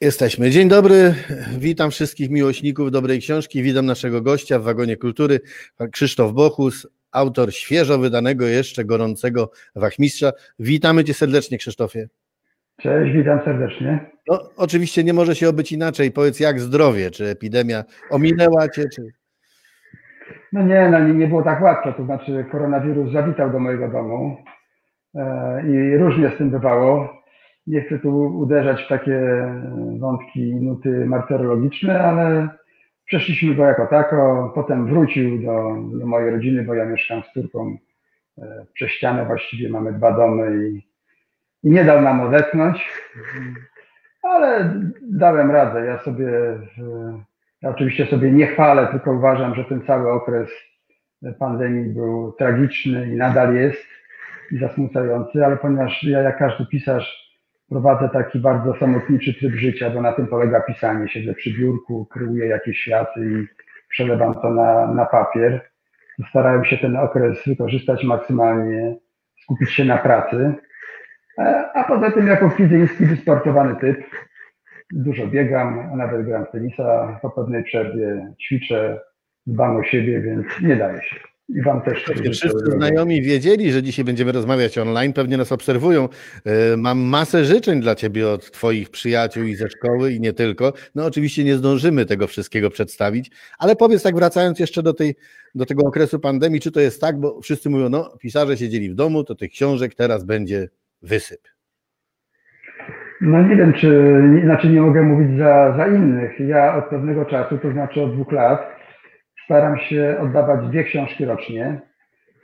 Jesteśmy. Dzień dobry. Witam wszystkich miłośników dobrej książki. Witam naszego gościa w Wagonie Kultury, Krzysztof Bochus, autor świeżo wydanego, jeszcze gorącego Wachmistrza. Witamy cię serdecznie, Krzysztofie. Cześć, witam serdecznie. No, oczywiście nie może się obyć inaczej. Powiedz, jak zdrowie? Czy epidemia ominęła cię? Czy... No nie, no nie, nie było tak łatwo. To znaczy, koronawirus zawitał do mojego domu e, i różnie z tym bywało. Nie chcę tu uderzać w takie wątki nuty martyrologiczne, ale przeszliśmy go jako tako. Potem wrócił do, do mojej rodziny, bo ja mieszkam z córką e, przez ścianę. Właściwie mamy dwa domy i, i nie dał nam odetchnąć. Ale dałem radę. Ja sobie, ja oczywiście sobie nie chwalę, tylko uważam, że ten cały okres pandemii był tragiczny i nadal jest i zasmucający, ale ponieważ ja, jak każdy pisarz, prowadzę taki bardzo samotniczy tryb życia, bo na tym polega pisanie. Siedzę przy biurku, kreuję jakieś światy i przelewam to na, na papier. Starałem się ten okres wykorzystać maksymalnie, skupić się na pracy. E, a poza tym, jako fizyjski, wysportowany typ, dużo biegam, a nawet gram tenisa. Po pewnej przerwie ćwiczę, dbam o siebie, więc nie daje się. I Wam też. Pewnie wszyscy znajomi wiedzieli, że dzisiaj będziemy rozmawiać online, pewnie nas obserwują. E, mam masę życzeń dla Ciebie od Twoich przyjaciół i ze szkoły i nie tylko. No oczywiście nie zdążymy tego wszystkiego przedstawić, ale powiedz tak wracając jeszcze do, tej, do tego okresu pandemii, czy to jest tak, bo wszyscy mówią, no pisarze siedzieli w domu, to tych książek teraz będzie wysyp. No nie wiem, czy, inaczej nie mogę mówić za, za innych. Ja od pewnego czasu, to znaczy od dwóch lat, staram się oddawać dwie książki rocznie.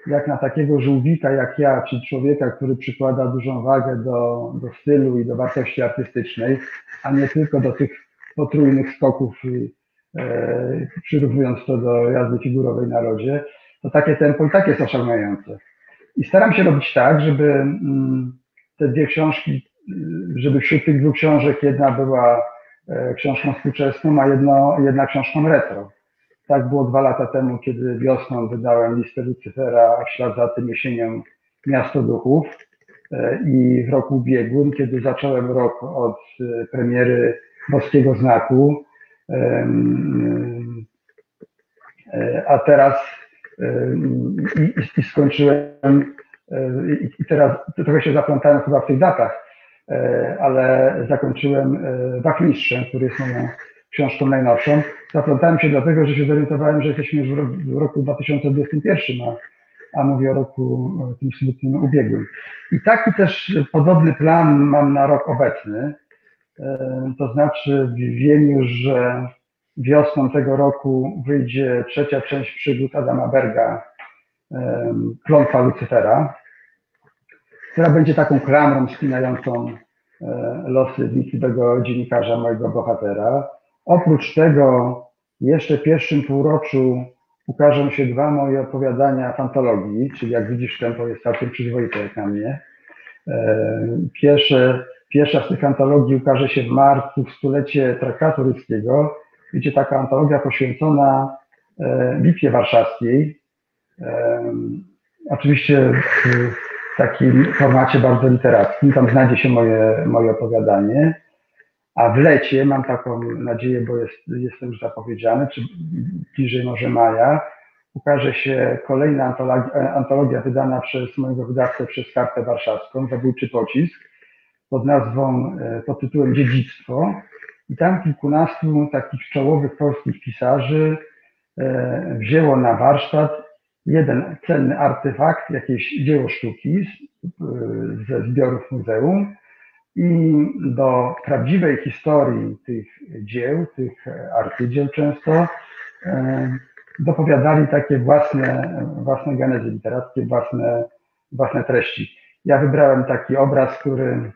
Jak na takiego żółwika jak ja, czyli człowieka, który przykłada dużą wagę do, do stylu i do wartości artystycznej, a nie tylko do tych potrójnych skoków, e, przyrównując to do jazdy figurowej na lodzie, to takie tempo i tak jest osiągające. I staram się robić tak, żeby mm, te dwie książki, żeby wśród tych dwóch książek jedna była e, książką współczesną, a jedno, jedna książką retro. Tak było dwa lata temu, kiedy wiosną wydałem listę Lucyfera, a w ślad za tym jesienią Miasto Duchów. E, I w roku ubiegłym, kiedy zacząłem rok od e, premiery Boskiego Znaku, e, a teraz i, i skończyłem, i teraz trochę się zaplątałem chyba w tych datach, ale zakończyłem Wachmistrzem, który jest moją książką najnowszą. Zaplątałem się dlatego, że się zorientowałem, że jesteśmy już w roku 2021, a, a mówię o roku tym smutnym ubiegłym. I taki też podobny plan mam na rok obecny. E, to znaczy wiem już, że wiosną tego roku wyjdzie trzecia część przygód Adama Berga, e, Klątwa Lucyfera, która będzie taką klamrą spinającą e, losy wnikliwego dziennikarza, mojego bohatera. Oprócz tego jeszcze w pierwszym półroczu ukażą się dwa moje opowiadania fantologii, czyli jak widzisz tempo jest całkiem przyzwoite jak na mnie. E, pierwsze, pierwsza z tych antologii ukaże się w marcu w stulecie traktatu ryskiego. Taka antologia poświęcona e, Bitwie Warszawskiej. E, oczywiście w takim formacie bardzo literackim. Tam znajdzie się moje, moje opowiadanie. A w lecie mam taką nadzieję, bo jest, jestem już zapowiedziany, czy bliżej może maja, ukaże się kolejna antologia, antologia wydana przez mojego wydawcę przez Kartę Warszawską, Zabójczy Pocisk, pod nazwą, e, pod tytułem Dziedzictwo. I tam kilkunastu takich czołowych polskich pisarzy e, wzięło na warsztat jeden cenny artefakt, jakieś dzieło sztuki ze zbiorów muzeum, i do prawdziwej historii tych dzieł, tych arcydzieł często, e, dopowiadali takie własne, własne genezy literackie, własne, własne treści. Ja wybrałem taki obraz, który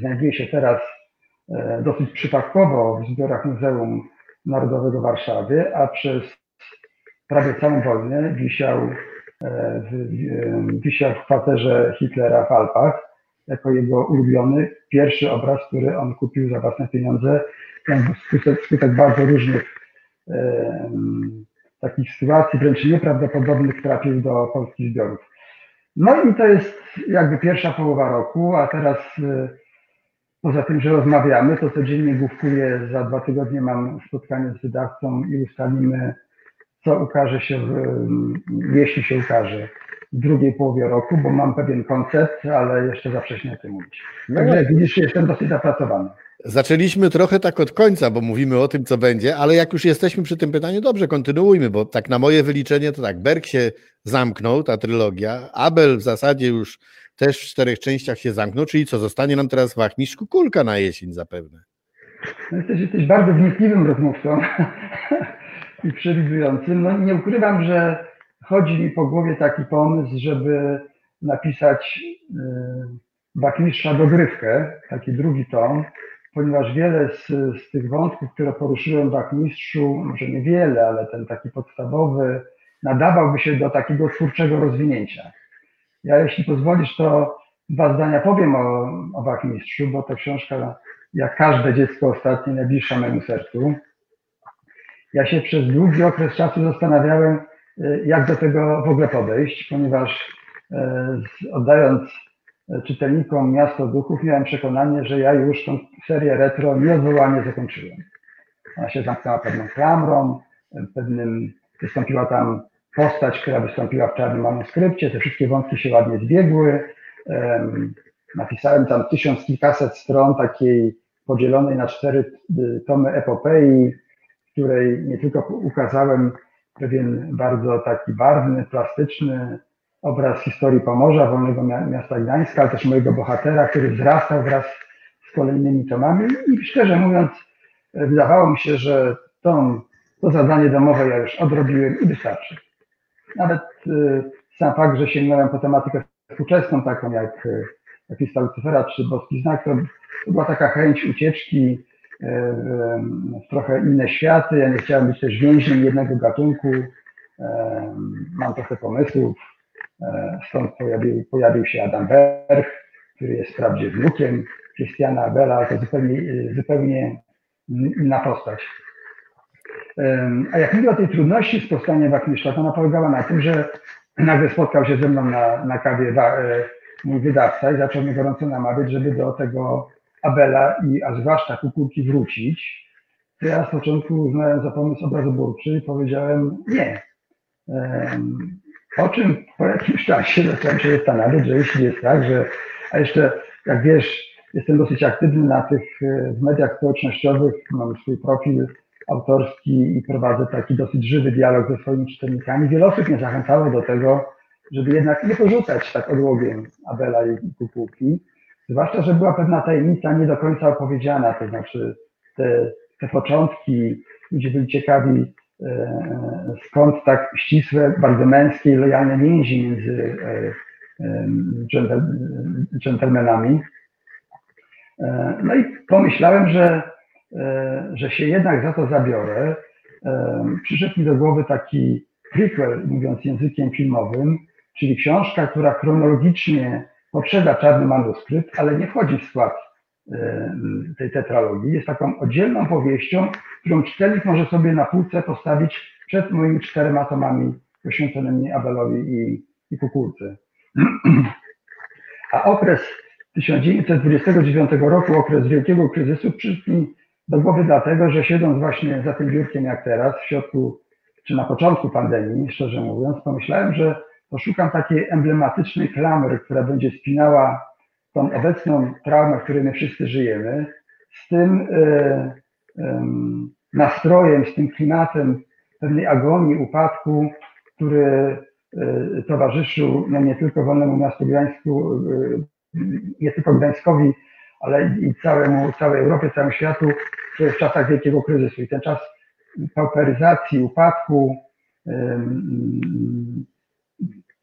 znajduje się teraz e, dosyć przypadkowo w zbiorach Muzeum Narodowego w Warszawie, a przez prawie całą wojnę wisiał, e, wisiał w kwaterze Hitlera w Alpach jako jego ulubiony pierwszy obraz, który on kupił za własne pieniądze. Wskutek, wskutek bardzo różnych e, takich sytuacji, wręcz nieprawdopodobnych, trafił do polskich zbiorów. No i to jest jakby pierwsza połowa roku, a teraz e, poza tym, że rozmawiamy, to codziennie główkuję, za dwa tygodnie mam spotkanie z wydawcą i ustalimy, co ukaże się, w, jeśli się ukaże drugiej połowie roku, bo mam pewien koncept, ale jeszcze za wcześnie o tym mówić. No Także jak widzisz, jestem dosyć zapracowany. Zaczęliśmy trochę tak od końca, bo mówimy o tym, co będzie, ale jak już jesteśmy przy tym pytaniu, dobrze, kontynuujmy, bo tak na moje wyliczenie to tak, Berg się zamknął, ta trylogia, Abel w zasadzie już też w czterech częściach się zamknął, czyli co, zostanie nam teraz Wachmistrz Kulka na jesień zapewne. No jesteś, jesteś bardzo wnikliwym rozmówcą i przewidującym. No nie ukrywam, że chodzi mi po głowie taki pomysł, żeby napisać Wachmistrza dogrywkę, taki drugi tom, ponieważ wiele z, z tych wątków, które poruszyłem w Wachmistrzu, może niewiele, ale ten taki podstawowy, nadawałby się do takiego twórczego rozwinięcia. Ja, jeśli pozwolisz, to dwa zdania powiem o, o Wachmistrzu, bo to książka, jak każde dziecko ostatnie, najbliższa memu sercu. Ja się przez długi okres czasu zastanawiałem, y, jak do tego w ogóle podejść, ponieważ y, oddając czytelnikom Miasto Duchów miałem przekonanie, że ja już tą serię retro nieodwołanie zakończyłem. Ona się zamknęła pewną klamrą, pewnym, wystąpiła tam postać, która wystąpiła w czarnym manuskrypcie, te wszystkie wątki się ładnie zbiegły. Napisałem tam tysiąc kilkaset stron takiej podzielonej na cztery y, tomy epopei, w której nie tylko ukazałem pewien bardzo taki barwny, plastyczny obraz historii Pomorza, wolnego miasta Gdańska, ale też mojego bohatera, który wzrastał wraz z kolejnymi tomami i szczerze mówiąc wydawało mi się, że to, zadanie domowe ja już odrobiłem i wystarczy. Nawet y, sam fakt, że sięgnąłem po tematykę współczesną, taką jak, jak lista Lucyfera czy Boski Znak, to, była taka chęć ucieczki w trochę inne światy. Ja nie chciałem być też więźniem jednego gatunku. Mam trochę pomysłów. E, stąd pojawił, pojawił się Adam Berg, który jest wprawdzie wnukiem Christiana Abela, to zupełnie, zupełnie inna postać. A jak mówię o tej trudności z powstaniem Wachmistrza, to ona polegała na tym, że nagle spotkał się ze mną na, na kawie e, mój wydawca i zaczął mnie gorąco namawiać, żeby do tego Abela i a zwłaszcza kukurki wrócić. To ja z początku uznałem za pomysł obrazoburczy i powiedziałem nie. Po czym po jakimś czasie zacząłem się zastanawiać, że jeśli jest tak, że, a jeszcze jak wiesz, jestem dosyć aktywny na tych e, w mediach społecznościowych, mam swój profil autorski i prowadzę taki dosyć żywy dialog ze swoimi czytelnikami. Wiele osób mnie zachęcało do tego, żeby jednak nie porzucać tak odłogiem Abela i Kukułki. Zwłaszcza, że była pewna tajemnica nie do końca opowiedziana, to znaczy te, te początki, ludzie byli ciekawi, e, skąd tak ścisłe, bardzo męskie i lojalne więzi między e, dżentelmenami. No i pomyślałem, że E, że się jednak za to zabiorę, e, przyszedł mi do głowy taki prequel, mówiąc językiem filmowym, czyli książka, która chronologicznie poprzedza czarny manuskrypt, ale nie wchodzi w skład e, tej tetralogii. Jest taką oddzielną powieścią, którą czytelnik może sobie na półce postawić przed moimi czterema tomami poświęconymi Abelowi i, i Kukulce. A okres 1929 roku, okres wielkiego kryzysu, przyszedł mi do głowy dlatego, że siedząc właśnie za tym biurkiem jak teraz, w środku czy na początku pandemii, szczerze mówiąc, pomyślałem, że poszukam takiej emblematycznej klamry, która będzie spinała tą obecną traumę, w której my wszyscy żyjemy, z tym y, y, nastrojem, z tym klimatem pewnej agonii, upadku, który y, towarzyszył no nie tylko Wolnemu Miastu Gdańsku, nie tylko Gdańskowi, ale i całemu, całej Europie, całemu światu w czasach wielkiego kryzysu. I ten czas pauperyzacji, upadku,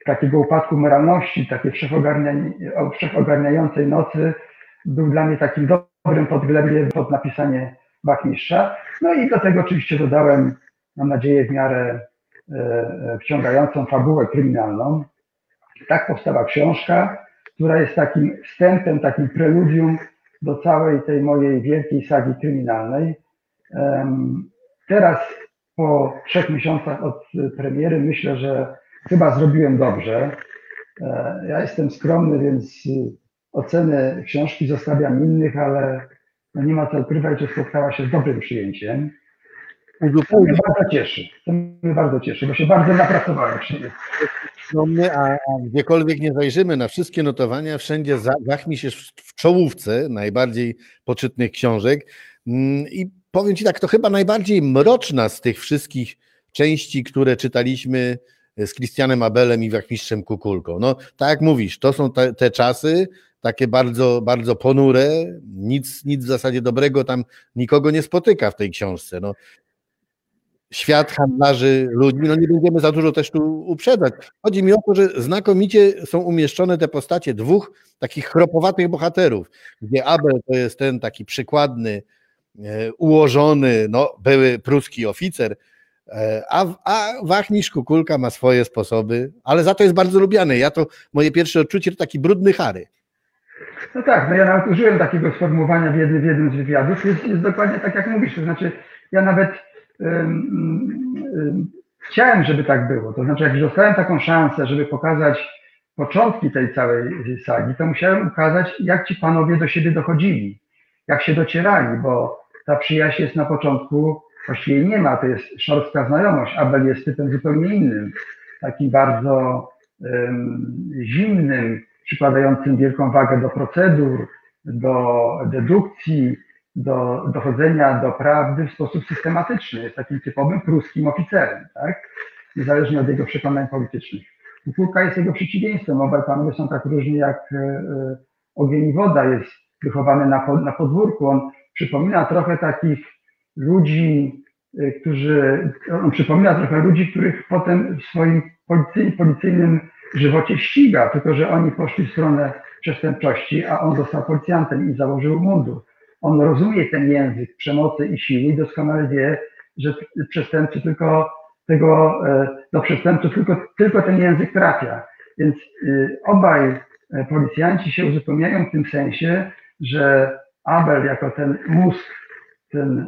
takiego upadku moralności, takiej wszechogarniającej nocy był dla mnie takim dobrym podglebiem pod napisanie Bachmistrza. No i do tego oczywiście dodałem, mam nadzieję, w miarę e, e, wciągającą fabułę kryminalną. Tak powstała książka, która jest takim wstępem, takim preludium do całej tej mojej wielkiej sagi kryminalnej. Teraz po trzech miesiącach od premiery myślę, że chyba zrobiłem dobrze. E, ja jestem skromny, więc oceny książki zostawiam innych, ale no nie ma co ukrywać, że spotkała się z dobrym przyjęciem. To mnie bardzo cieszy. To mnie bardzo cieszy, bo się bardzo napracowałem przy. No my, a, a gdziekolwiek nie zajrzymy na wszystkie notowania, wszędzie zachmi się w czołówce najbardziej poczytnych książek. Mm, I powiem Ci tak, to chyba najbardziej mroczna z tych wszystkich części, które czytaliśmy z Christianem Abelem i Wachmistrzem Kukulką. No, tak jak mówisz, to są te, te czasy, takie bardzo, bardzo ponure, nic, nic w zasadzie dobrego tam nikogo nie spotyka w tej książce. No, świat handlarzy ludźmi, no nie będziemy za dużo też tu uprzedzać. Chodzi mi o to, że znakomicie są umieszczone te postacie dwóch takich chropowatych bohaterów, gdzie Abel to jest ten taki przykładny, e, ułożony, no, były pruski oficer, a, a Wachmistrz Kukulka ma swoje sposoby, ale za to jest bardzo lubiany. Ja to, moje pierwsze odczucie to taki brudny Harry. No tak, no ja nawet użyłem takiego sformułowania w jednym, w jednym z wywiadów. Jest, jest dokładnie tak, jak mówisz. To znaczy, ja nawet chciałem, żeby tak było. To znaczy, jak dostałem taką szansę, żeby pokazać początki tej całej sagi, to musiałem ukazać, jak ci panowie do siebie dochodzili, jak się docierali, bo ta przyjaźń jest na początku, właściwie nie ma, to jest szorstka znajomość. Abel jest typem zupełnie innym, takim bardzo um, zimnym, przykładającym wielką wagę do procedur, do dedukcji, do dochodzenia do prawdy w sposób systematyczny. Jest takim typowym pruskim oficerem, tak? niezależnie od jego przekonań politycznych. Kukulka jest jego przeciwieństwem. Obaj panowie są tak różni jak e, e, ogień i woda. Jest wychowany na, na podwórku. On przypomina trochę takich ludzi, e, którzy, on przypomina trochę ludzi, których potem w swoim policyjnym żywocie ściga, tylko że oni poszli w stronę przestępczości, a on został policjantem i założył mundur. On rozumie ten język przemocy i siły i doskonale wie, że przestępcy tylko tego, e, do przestępców tylko, tylko ten język trafia. Więc y, obaj e, policjanci się uzupełniają w tym sensie, że Abel jako ten mózg, ten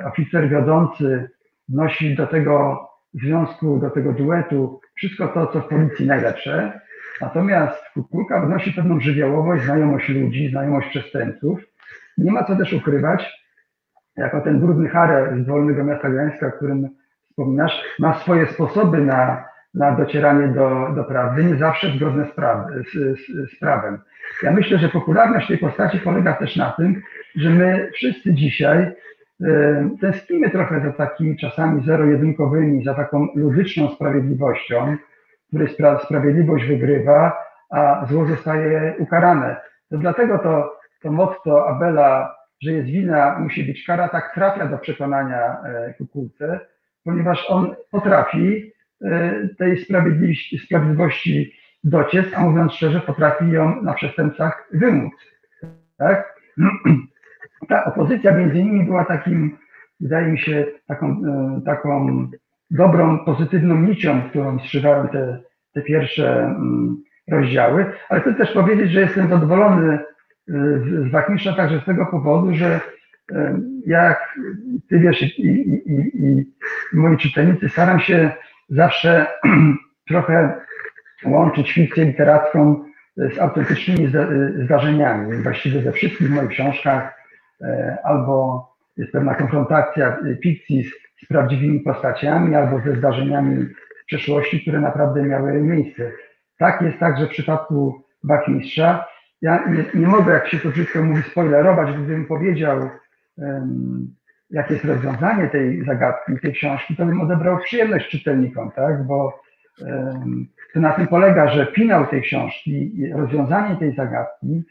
e, oficer wiodący wnosi do tego związku, do tego duetu wszystko to, co w policji najlepsze, natomiast Kukulka wnosi pewną żywiołowość, znajomość ludzi, znajomość przestępców, nie ma co też ukrywać, jako ten brudny Harę z Wolnego Miasta Gdańska, o którym wspominasz, ma swoje sposoby na, na docieranie do, do prawdy, nie zawsze zgodne z, praw, z, z, z prawem. Ja myślę, że popularność tej postaci polega też na tym, że my wszyscy dzisiaj y, tęsknimy trochę za takimi czasami zero-jedynkowymi, za taką ludyczną sprawiedliwością, w której spra sprawiedliwość wygrywa, a zło zostaje ukarane. To dlatego to to motto Abela, że jest wina, musi być kara, tak trafia do przekonania e, Kukulce, ponieważ on potrafi tej sprawiedliwości, sprawiedliwości dociec, a mówiąc szczerze, potrafi ją na przestępcach wymóc. Tak? Ta opozycja między innymi była takim, wydaje mi się, taką, e, taką dobrą, pozytywną nicią, którą zszywałem te, te pierwsze mm, rozdziały, ale chcę też powiedzieć, że jestem zadowolony z Wachmisza także z tego powodu, że jak ty wiesz i, i, i, i moi czytelnicy, staram się zawsze trochę łączyć fikcję literacką z autentycznymi zdarzeniami. Właściwie ze wszystkich moich książkach e, albo jest pewna konfrontacja fikcji z, z prawdziwymi postaciami, albo ze zdarzeniami przeszłości, które naprawdę miały miejsce. Tak jest także w przypadku Bachmistrza ja nie, nie, mogę, jak się to wszystko mówi, spoilerować, gdybym powiedział, um, jakie jest rozwiązanie tej zagadki, tej książki, to bym odebrał przyjemność czytelnikom, tak? Bo to na tym polega, że finał tej książki, rozwiązanie tej zagadki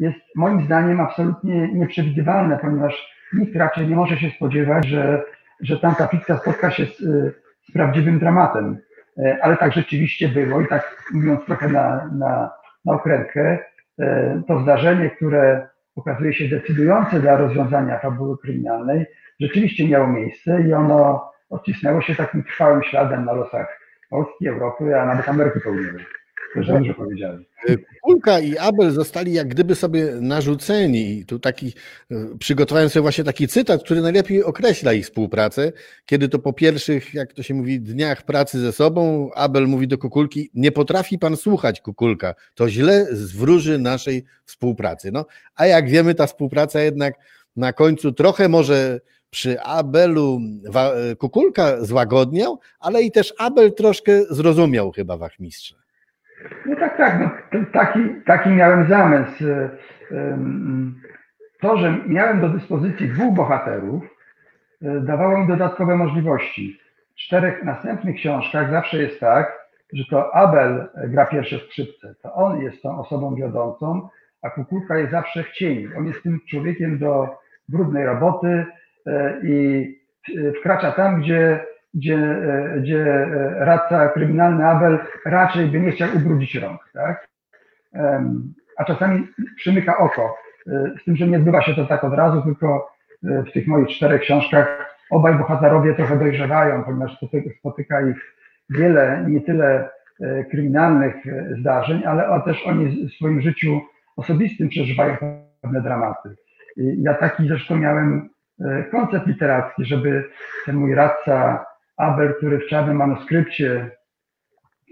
jest moim zdaniem absolutnie nieprzewidywalne, ponieważ nikt raczej nie może się spodziewać, że, że tamta fikcja spotka się z, z prawdziwym dramatem. E, ale tak rzeczywiście było i tak mówiąc trochę na, na, na okrętkę, E, to zdarzenie, które okazuje się decydujące dla rozwiązania fabuły kryminalnej, rzeczywiście miało miejsce i ono odcisnęło się takim trwałym śladem na losach Polski, Europy, a nawet Ameryki Południowej. Też dobrze powiedziałem. Kulka i Abel zostali jak gdyby sobie narzuceni. I tu taki, przygotowałem sobie właśnie taki cytat, który najlepiej określa ich współpracę, kiedy to po pierwszych, jak to się mówi, dniach pracy ze sobą, Abel mówi do Kukulki, nie potrafi pan słuchać Kukulka, to źle zwróży naszej współpracy. No, a jak wiemy, ta współpraca jednak na końcu trochę może przy Abelu Kukulka złagodniał, ale i też Abel troszkę zrozumiał chyba wachmistrza. No tak, tak. No, taki, taki miałem zamysł. To, że miałem do dyspozycji dwóch bohaterów, e, dawało mi dodatkowe możliwości. W czterech następnych książkach zawsze jest tak, że to Abel gra pierwsze skrzypce. To on jest tą osobą wiodącą, a Kukulka jest zawsze w cieni. On jest tym człowiekiem do brudnej roboty e, i wkracza tam, gdzie gdzie, e, gdzie e, radca kryminalny Abel raczej by nie chciał ubrudzić rąk, tak? A czasami przymyka oko. E, z tym, że nie odbywa się to tak od razu, tylko w tych moich czterech książkach obaj bohaterowie trochę dojrzewają, ponieważ spotyka ich wiele, nie tyle kryminalnych zdarzeń, ale też oni w swoim życiu osobistym przeżywają pewne dramaty. Ja taki zresztą miałem koncept literacki, żeby ten mój radca Abel, który w czarnym manuskrypcie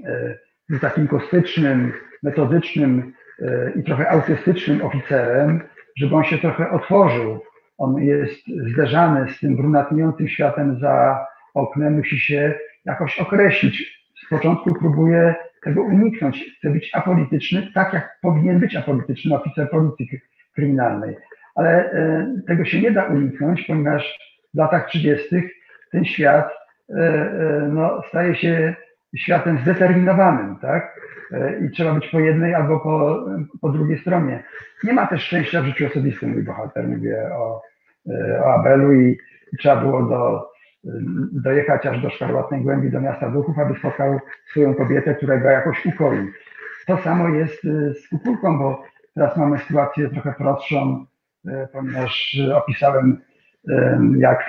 e, był takim kostycznym, metodycznym e, i trochę autystycznym oficerem, żeby on się trochę otworzył. On jest zderzany z tym brunatniejącym światem za oknem, musi się jakoś określić. Z początku próbuje tego uniknąć, chce być apolityczny, tak jak powinien być apolityczny oficer policji kryminalnej. Ale e, tego się nie da uniknąć, ponieważ w latach 30. ten świat E, e, no, staje się światem zdeterminowanym, tak? E, I trzeba być po jednej albo po, po drugiej stronie. Nie ma też szczęścia w życiu osobistym, mój bohater. Mówię o, o Abelu i, trzeba było do, dojechać aż do szkarłatnej głębi, do miasta duchów, aby spotkał swoją kobietę, która go jakoś ukoi. To samo jest z Kupulką, bo teraz mamy sytuację trochę prostszą, ponieważ opisałem, jak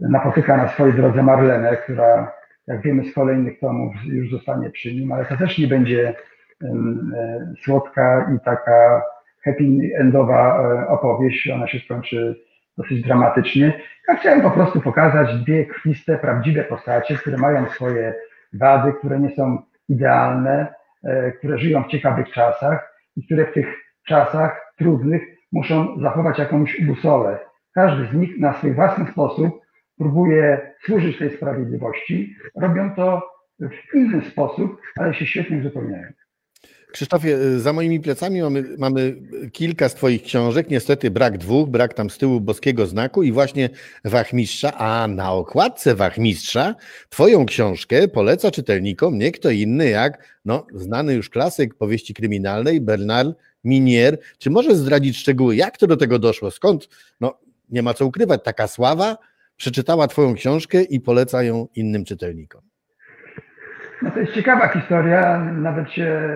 napotyka na swojej drodze Marlenę, która, jak wiemy z kolejnych tomów, już zostanie przy nim, ale to też nie będzie e, słodka i taka happy endowa e, opowieść. Ona się skończy dosyć dramatycznie. Ja chciałem po prostu pokazać dwie krwiste, prawdziwe postacie, które mają swoje wady, które nie są idealne, e, które żyją w ciekawych czasach i które w tych czasach trudnych muszą zachować jakąś busolę. Każdy z nich na swój własny sposób próbuje służyć tej sprawiedliwości, robią to w inny sposób, ale się świetnie uzupełniają. Krzysztofie, za moimi plecami mamy, mamy, kilka z Twoich książek. Niestety brak dwóch, brak tam z tyłu boskiego znaku i właśnie Wachmistrza, a na okładce Wachmistrza Twoją książkę poleca czytelnikom nie kto inny jak no, znany już klasyk powieści kryminalnej Bernard Minier. Czy możesz zdradzić szczegóły, jak to do tego doszło? Skąd, no nie ma co ukrywać, taka sława, przeczytała Twoją książkę i poleca ją innym czytelnikom. No to jest ciekawa historia. Nawet się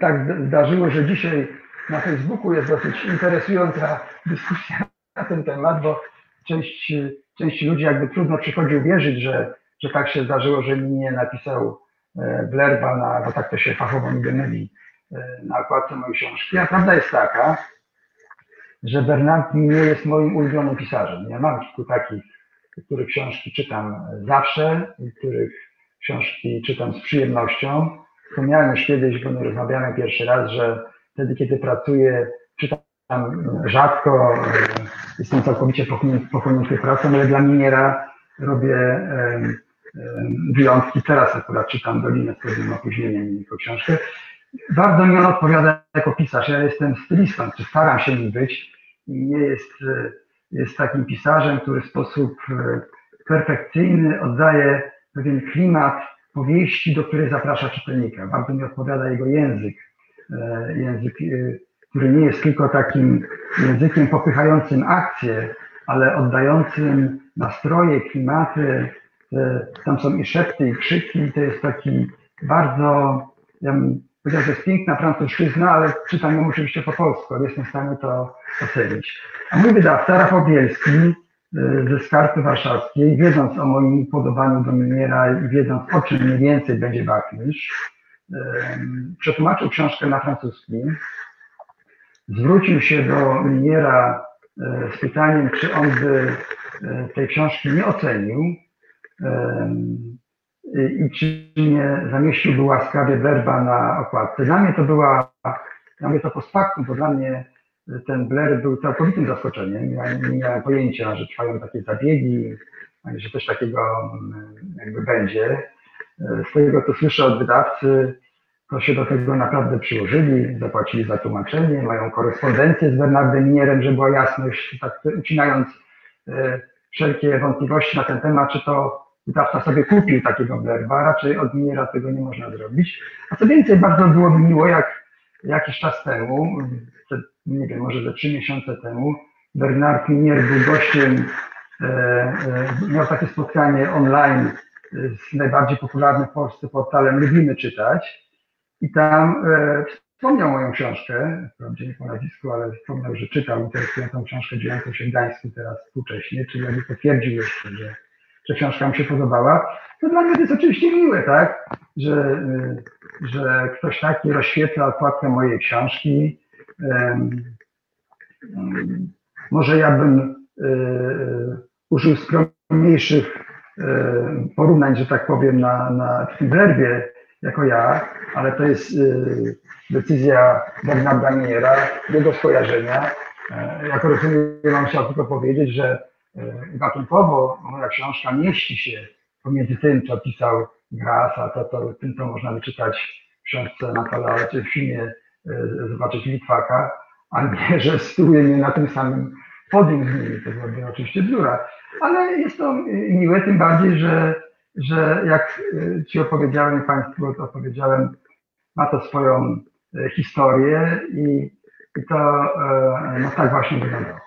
tak zdarzyło, że dzisiaj na Facebooku jest dosyć interesująca dyskusja na ten temat, bo część, część ludzi jakby trudno przychodzi uwierzyć, że, że tak się zdarzyło, że mi nie napisał e, blerba, na, bo tak to się fachowo nie myli, e, na okładce mojej książki. A prawda jest taka, że Bernard nie jest moim ulubionym pisarzem. Ja mam kilku takich których książki czytam zawsze, których książki czytam z przyjemnością. Wspomniałem już kiedyś, bo my rozmawiamy pierwszy raz, że wtedy, kiedy pracuję, czytam rzadko, jestem całkowicie pochłonięty pracą, ale dla Miniera robię wyjątki. Teraz akurat czytam Dolinę z pewnym opóźnieniem jako książkę. Bardzo mi on odpowiada jako pisarz. Ja jestem stylistą, czy staram się nim być i nie jest jest takim pisarzem, który w sposób e, perfekcyjny oddaje pewien klimat powieści, do której zaprasza czytelnika. Bardzo mi odpowiada jego język, e, język, e, który nie jest tylko takim językiem popychającym akcję, ale oddającym nastroje, klimaty. Tam są i szepty, i krzyki. To jest taki bardzo, ja bym powiedział, że jest piękna francuszczyzna, ale czytam ją oczywiście po polsku, ale jestem w stanie to ocenić. A mój wydawca, Rafał Bielski, y, ze Skarpy Warszawskiej, wiedząc o moim podobaniu do Miniera i wiedząc o czym mniej więcej będzie Wachmistrz, przetłumaczył książkę na francuski, zwrócił się do Liniera z pytaniem, czy on by tej książki nie ocenił i czy nie zamieściłby łaskawie Blerba na okładce. Dla mnie to była, dla mnie to post factum, bo dla mnie ten Blair był całkowitym zaskoczeniem. Ja nie miałem pojęcia, że trwają takie zabiegi, że coś takiego mm, jakby będzie. Z tego, co słyszę od wydawcy, to się do tego naprawdę przyłożyli, zapłacili za tłumaczenie, mają korespondencję z Bernardem Minierem, żeby była jasność, tak ucinając e, wszelkie wątpliwości na ten temat, czy to wydawca sobie kupił takiego Blerba, raczej od Miniera tego nie można zrobić. A co więcej, bardzo było mi miło, jak jakiś czas temu, nie wiem, może ze trzy miesiące temu, Bernard Minier był gościem, e, e, miał takie spotkanie online z najbardziej popularnym w Polsce portalem Lubimy Czytać i tam e, wspomniał moją książkę, wprawdzie nie po nazwisku, ale wspomniał, że czytał interesującą książkę dziejącą się Gdańsku teraz współcześnie, czyli jakby potwierdził jeszcze, że, że książka mu się podobała. To dla mnie to jest oczywiście miłe, tak, że, że ktoś taki rozświetla okładkę mojej książki, może ja bym e, e, użył skromniejszych e, porównań, że tak powiem, na, na werbie jako ja, ale to jest decyzja Bernarda Miera, jego skojarzenia. Jako rozumiem, mam chciał tylko powiedzieć, że gatunkowo moja książka mieści się pomiędzy tym, co pisał Gras, a to, to, tym, co można wyczytać w książce Natalea, czy w filmie zobaczyć Litwaka, a nie, że stuje mnie na tym samym podium z nimi, to byłaby oczywiście bzdura. Ale jest to miłe, tym bardziej, że, że jak Ci opowiedziałem Państwu opowiedziałem, ma to swoją e, historię i, i to e, no tak właśnie wyglądało.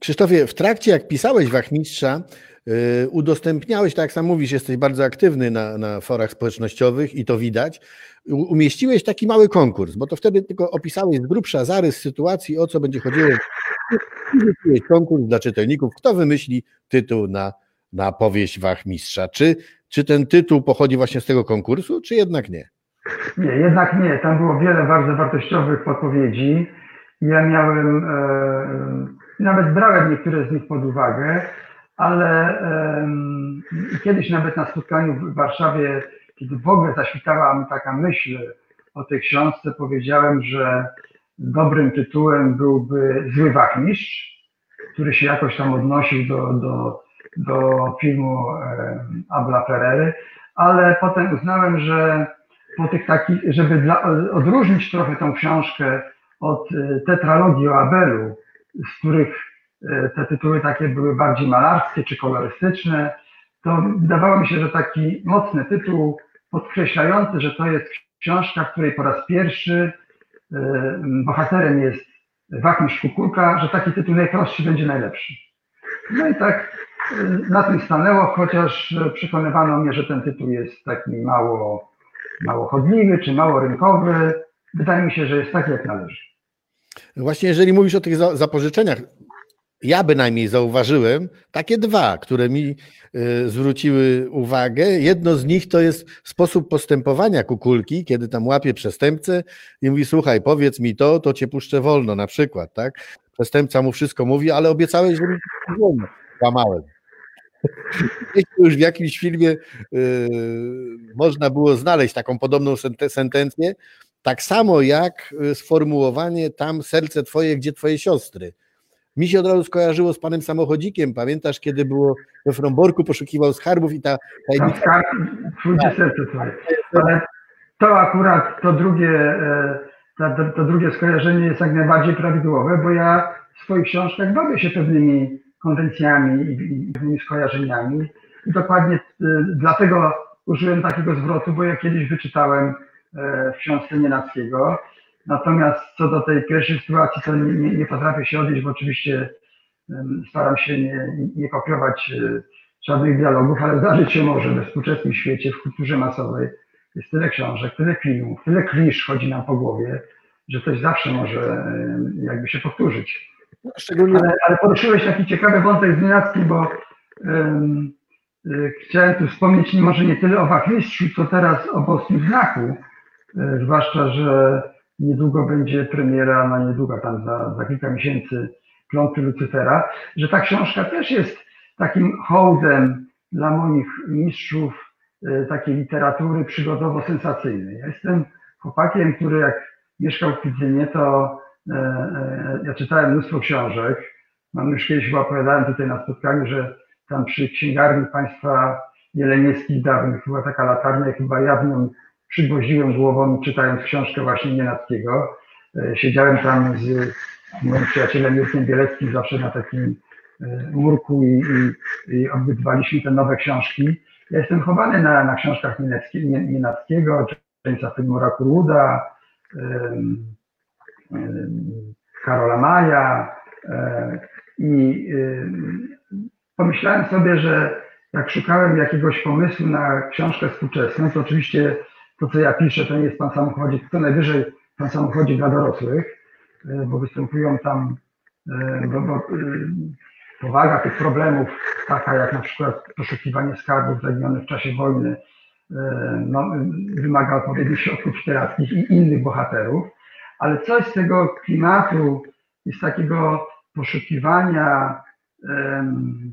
Krzysztofie, w trakcie jak pisałeś Wachmistrza, e, udostępniałeś, tak jak sam mówisz, jesteś bardzo aktywny na, na forach społecznościowych i to widać, umieściłeś taki mały konkurs, bo to wtedy tylko opisałeś z grubsza zarys sytuacji, o co będzie chodziło. Umieściłeś konkurs dla czytelników, kto wymyśli tytuł na, na powieść Wachmistrza. Czy, czy ten tytuł pochodzi właśnie z tego konkursu, czy jednak nie? Nie, jednak nie. Tam było wiele bardzo wartościowych podpowiedzi. Ja miałem, e, nawet brałem niektóre z nich pod uwagę, ale e, kiedyś nawet na spotkaniu w Warszawie kiedy w ogóle zaświtała mi taka myśl o tej książce, powiedziałem, że dobrym tytułem byłby Zły Wachmistrz, który się jakoś tam odnosił do, do, do filmu e, Abla Ferrery, ale potem uznałem, że po tych takich, żeby dla, odróżnić trochę tą książkę od e, tetralogii o Abelu, z których e, te tytuły takie były bardziej malarskie czy kolorystyczne, to wydawało mi się, że taki mocny tytuł podkreślający, że to jest książka, w której po raz pierwszy e, bohaterem jest Wachmistrz Kukulka, że taki tytuł najprostszy będzie najlepszy. No i tak e, na tym stanęło, chociaż przekonywano mnie, że ten tytuł jest taki mało, mało chodliwy czy mało rynkowy. Wydaje mi się, że jest taki, jak należy. Właśnie jeżeli mówisz o tych zapożyczeniach, ja bynajmniej zauważyłem takie dwa, które mi y, zwróciły uwagę. Jedno z nich to jest sposób postępowania kukulki, kiedy tam łapie przestępcę i mówi: Słuchaj, powiedz mi to, to cię puszczę wolno, na przykład, tak? Przestępca mu wszystko mówi, ale obiecałeś, że mi wolno. Łamałem. Już w jakimś filmie yy, można było znaleźć taką podobną sentencję, tak samo jak y, sformułowanie tam serce twoje, gdzie twoje siostry mi się od razu skojarzyło z panem samochodzikiem. Pamiętasz, kiedy było we Fromborku, poszukiwał skarbów i ta tajemnica... Tak, tak. serce twoje. Ale to akurat, to drugie, e, to, to drugie skojarzenie jest jak najbardziej prawidłowe, bo ja w swoich książkach bawię się pewnymi konwencjami i pewnymi skojarzeniami. I dokładnie e, dlatego użyłem takiego zwrotu, bo ja kiedyś wyczytałem w książce Nienackiego, Natomiast co do tej pierwszej sytuacji, to nie, nie, nie potrafię się odnieść, bo oczywiście staram się nie, nie kopiować e, żadnych dialogów, ale zdarzyć się może we współczesnym świecie, w kulturze masowej jest tyle książek, tyle filmów, tyle klisz chodzi nam po głowie, że coś zawsze może jakby się powtórzyć. No, szczególnie... Ale, ale poruszyłeś taki ciekawy wątek z Nienacki, bo um, chciałem tu wspomnieć może nie tyle o wachmistrzu, co teraz o boskim znaku, zwłaszcza, że niedługo będzie premiera, na niedługo, tam za, za kilka miesięcy, Klątwy Lucyfera, że ta książka też jest takim hołdem dla moich mistrzów takiej literatury przygodowo-sensacyjnej. Ja jestem chłopakiem, który jak mieszkał w Kwidzynie, to ja czytałem mnóstwo książek, Mam już kiedyś chyba opowiadałem tutaj na spotkaniu, że tam przy księgarni państwa jeleniewskich dawnych była taka latarnia, chyba ja w nią przygwoździłem głową, czytając książkę właśnie Nienackiego. E, siedziałem tam z moim przyjacielem Jurkiem Bieleckim zawsze na takim e, murku i, i, i obydwaliśmy te nowe książki. Ja jestem chowany na, na książkach Nienackiego, Jamesa Fillmora Kuruda, um, um, Karola Maja, um, i pomyślałem sobie, że jak szukałem jakiegoś pomysłu na książkę współczesną, to oczywiście to, co ja piszę, to nie jest pan samochodzik, to najwyżej pan samochodzik dla dorosłych, y, bo występują tam, y, bo, bo powaga tych problemów, taka jak na przykład poszukiwanie skarbów zaginionych w czasie wojny, no, wymaga odpowiednich środków literackich i innych bohaterów, ale coś z tego klimatu jest takiego poszukiwania um,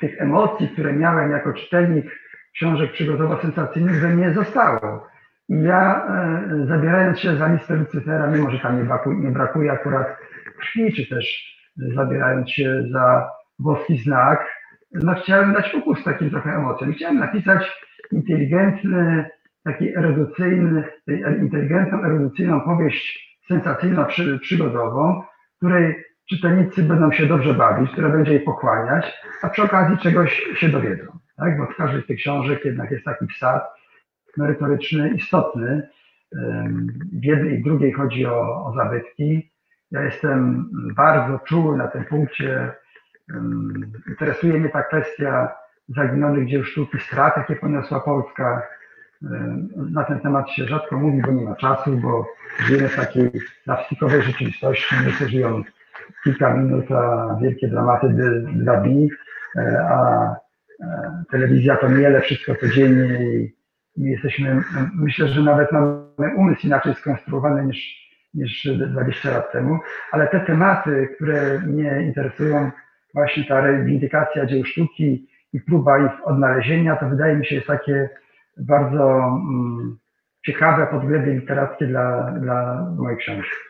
tych emocji, które miałem jako czytelnik książek przygodowo-sensacyjnych, we mnie zostało. I ja, e, zabierając się za listę Lucyfera, mimo że tam nie brakuje, nie brakuje akurat krwi, czy też zabierając się za boski znak, no chciałem dać fokus takim trochę emocjom. Chciałem napisać inteligentny, taki erudycyjny, inteligentną, erudycyjną powieść sensacyjno-przygodową, której czytelnicy będą się dobrze bawić, która będzie jej pochłaniać, a przy okazji czegoś się dowiedzą. Tak? Bo w każdej z tych książek jednak jest taki wsad merytoryczny, istotny. W jednej i drugiej chodzi o, o zabytki. Ja jestem bardzo czuły na tym punkcie. Interesuje mnie ta kwestia zaginionych dzieł sztuki, strat, jakie poniosła Polska. Na ten temat się rzadko mówi, bo nie ma czasu, bo żyjemy w takiej plastikowej rzeczywistości. Niektórzy żyją kilka minut, a wielkie dramaty dla dni, e, a telewizja to miele, wszystko codziennie i jesteśmy, myślę, że nawet mamy umysł inaczej skonstruowany niż, niż 20 lat temu, ale te tematy, które mnie interesują, właśnie ta reivindykacja dzieł sztuki i próba ich odnalezienia, to wydaje mi się jest takie bardzo mm, ciekawe podglebie literackie dla, dla mojej książki.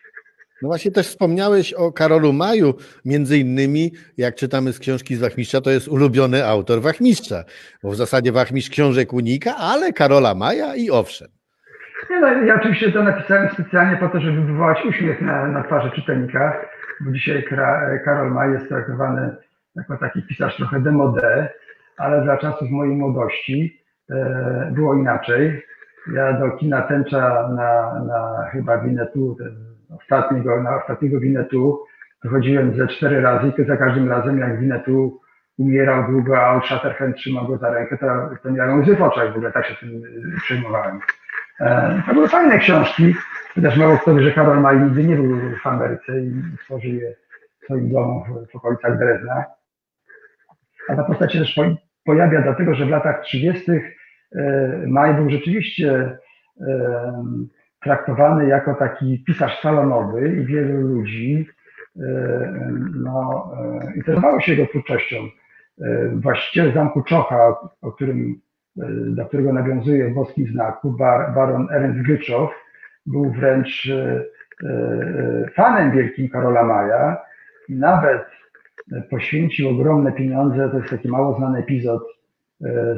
No właśnie też wspomniałeś o Karolu Maju, między innymi, jak czytamy z książki z Wachmistrza, to jest ulubiony autor Wachmistrza, bo w zasadzie Wachmistrz książek unika, ale Karola Maja i owszem. Nie, no, ja oczywiście to napisałem specjalnie po to, żeby wywołać uśmiech na, na twarzy czytelnika, bo dzisiaj Karol Maj jest traktowany jako taki pisarz trochę demode, ale za czasów mojej młodości e, było inaczej. Ja do kina tęcza na, na chyba Winetu, ostatniego, na ostatniego Winetu wychodziłem ze cztery razy i to za każdym razem jak Winetu umierał długo, a Shatterhand trzymał go za rękę, to, to miałem łzy w oczach, w ogóle tak się tym y, przejmowałem. E, to były fajne książki, chociaż mało kto wie, że Karol Maj nigdy nie był w Ameryce i tworzył je w swoim domu w, w okolicach Drezna. A ta postać się też pojawia dlatego, że w latach 30. E, Maj był rzeczywiście e, traktowany jako taki pisarz salonowy i wielu ludzi e, no, e, interesowało się jego twórczością. E, właściciel zamku Czocha, o którym, do którego nawiązuje w boskim znaku, bar, baron Ernst Gyczow, był wręcz fanem wielkim Karola Maja i nawet poświęcił ogromne pieniądze, to jest taki mało znany epizod,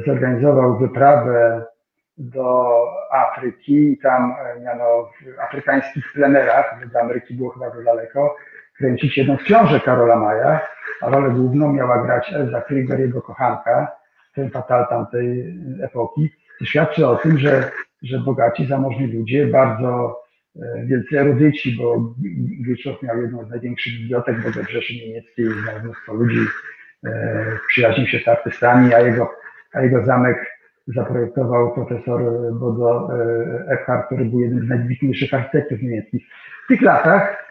zorganizował wyprawę do Afryki i tam e, miano w afrykańskich plenerach, do Ameryki było chyba za daleko, kręcić jedną z książek Karola Maja, a rolę główną miała grać Elza Krieger, jego kochanka, ten fatal tamtej epoki. To świadczy o tym, że, że bogaci, zamożni ludzie, bardzo e, wielcy erudyci, bo Gyczow miał jedną z największych bibliotek w Rzeszy Niemieckiej, znał mnóstwo ludzi, e, przyjaźnił się z artystami, a jego, a jego zamek zaprojektował profesor Bodo e, Eckhart, który był jednym z najwybitniejszych architektów niemieckich. W tych latach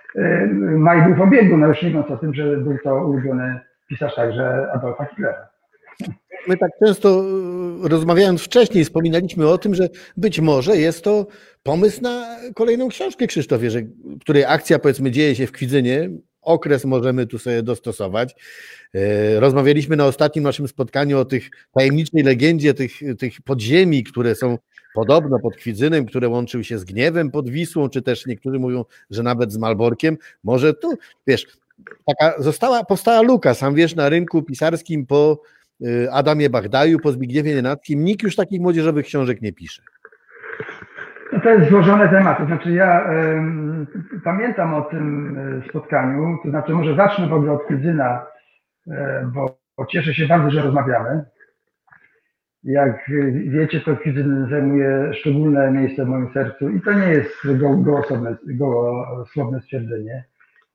Maj był w obiegu, no już nie mówiąc o tym, że był to ulubiony pisarz także Adolfa Hitlera. my tak często e, rozmawiając wcześniej wspominaliśmy o tym, że być może jest to pomysł na kolejną książkę Krzysztofie, że, której akcja powiedzmy dzieje się w Kwidzynie, okres możemy tu sobie dostosować. E, rozmawialiśmy na ostatnim naszym spotkaniu o tych tajemniczej legendzie tych, tych podziemi, które są podobno pod Kwidzynem, które łączyły się z Gniewem pod Wisłą, czy też niektórzy mówią, że nawet z Malborkiem. Może tu, wiesz, taka została, powstała luka, sam wiesz, na rynku pisarskim po y, Adamie Bagdaju, po Zbigniewie Nienackim, nikt już takich młodzieżowych książek nie pisze. To jest złożony temat. To znaczy, ja pamiętam o tym e, spotkaniu. To znaczy, może zacznę w ogóle od Kwidzyna, y, bo, bo cieszę się bardzo, że rozmawiamy. Jak wiecie, to Kwidyn zajmuje szczególne miejsce w moim sercu i to nie jest gołosłowne, gołosłowne stwierdzenie.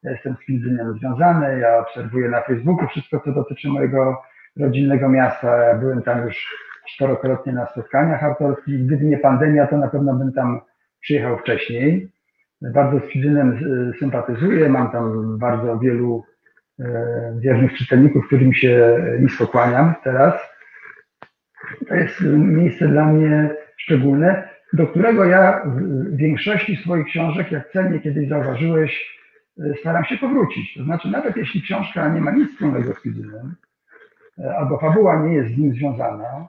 Ja jestem z Kwidzynem związany, ja obserwuję na Facebooku wszystko, co dotyczy mojego rodzinnego miasta. Ja byłem tam już czterokrotnie na spotkaniach autorskich. Gdyby nie pandemia, to na pewno bym tam przyjechał wcześniej. Bardzo z Kwidzynem sympatyzuję, mam tam bardzo wielu e, wiernych czytelników, którym się nisko kłaniam teraz. To jest miejsce dla mnie szczególne, do którego ja w większości swoich książek, jak celnie kiedyś zauważyłeś, staram się powrócić. To znaczy, nawet jeśli książka nie ma nic wspólnego z Fizynem, albo fabuła nie jest z nim związana,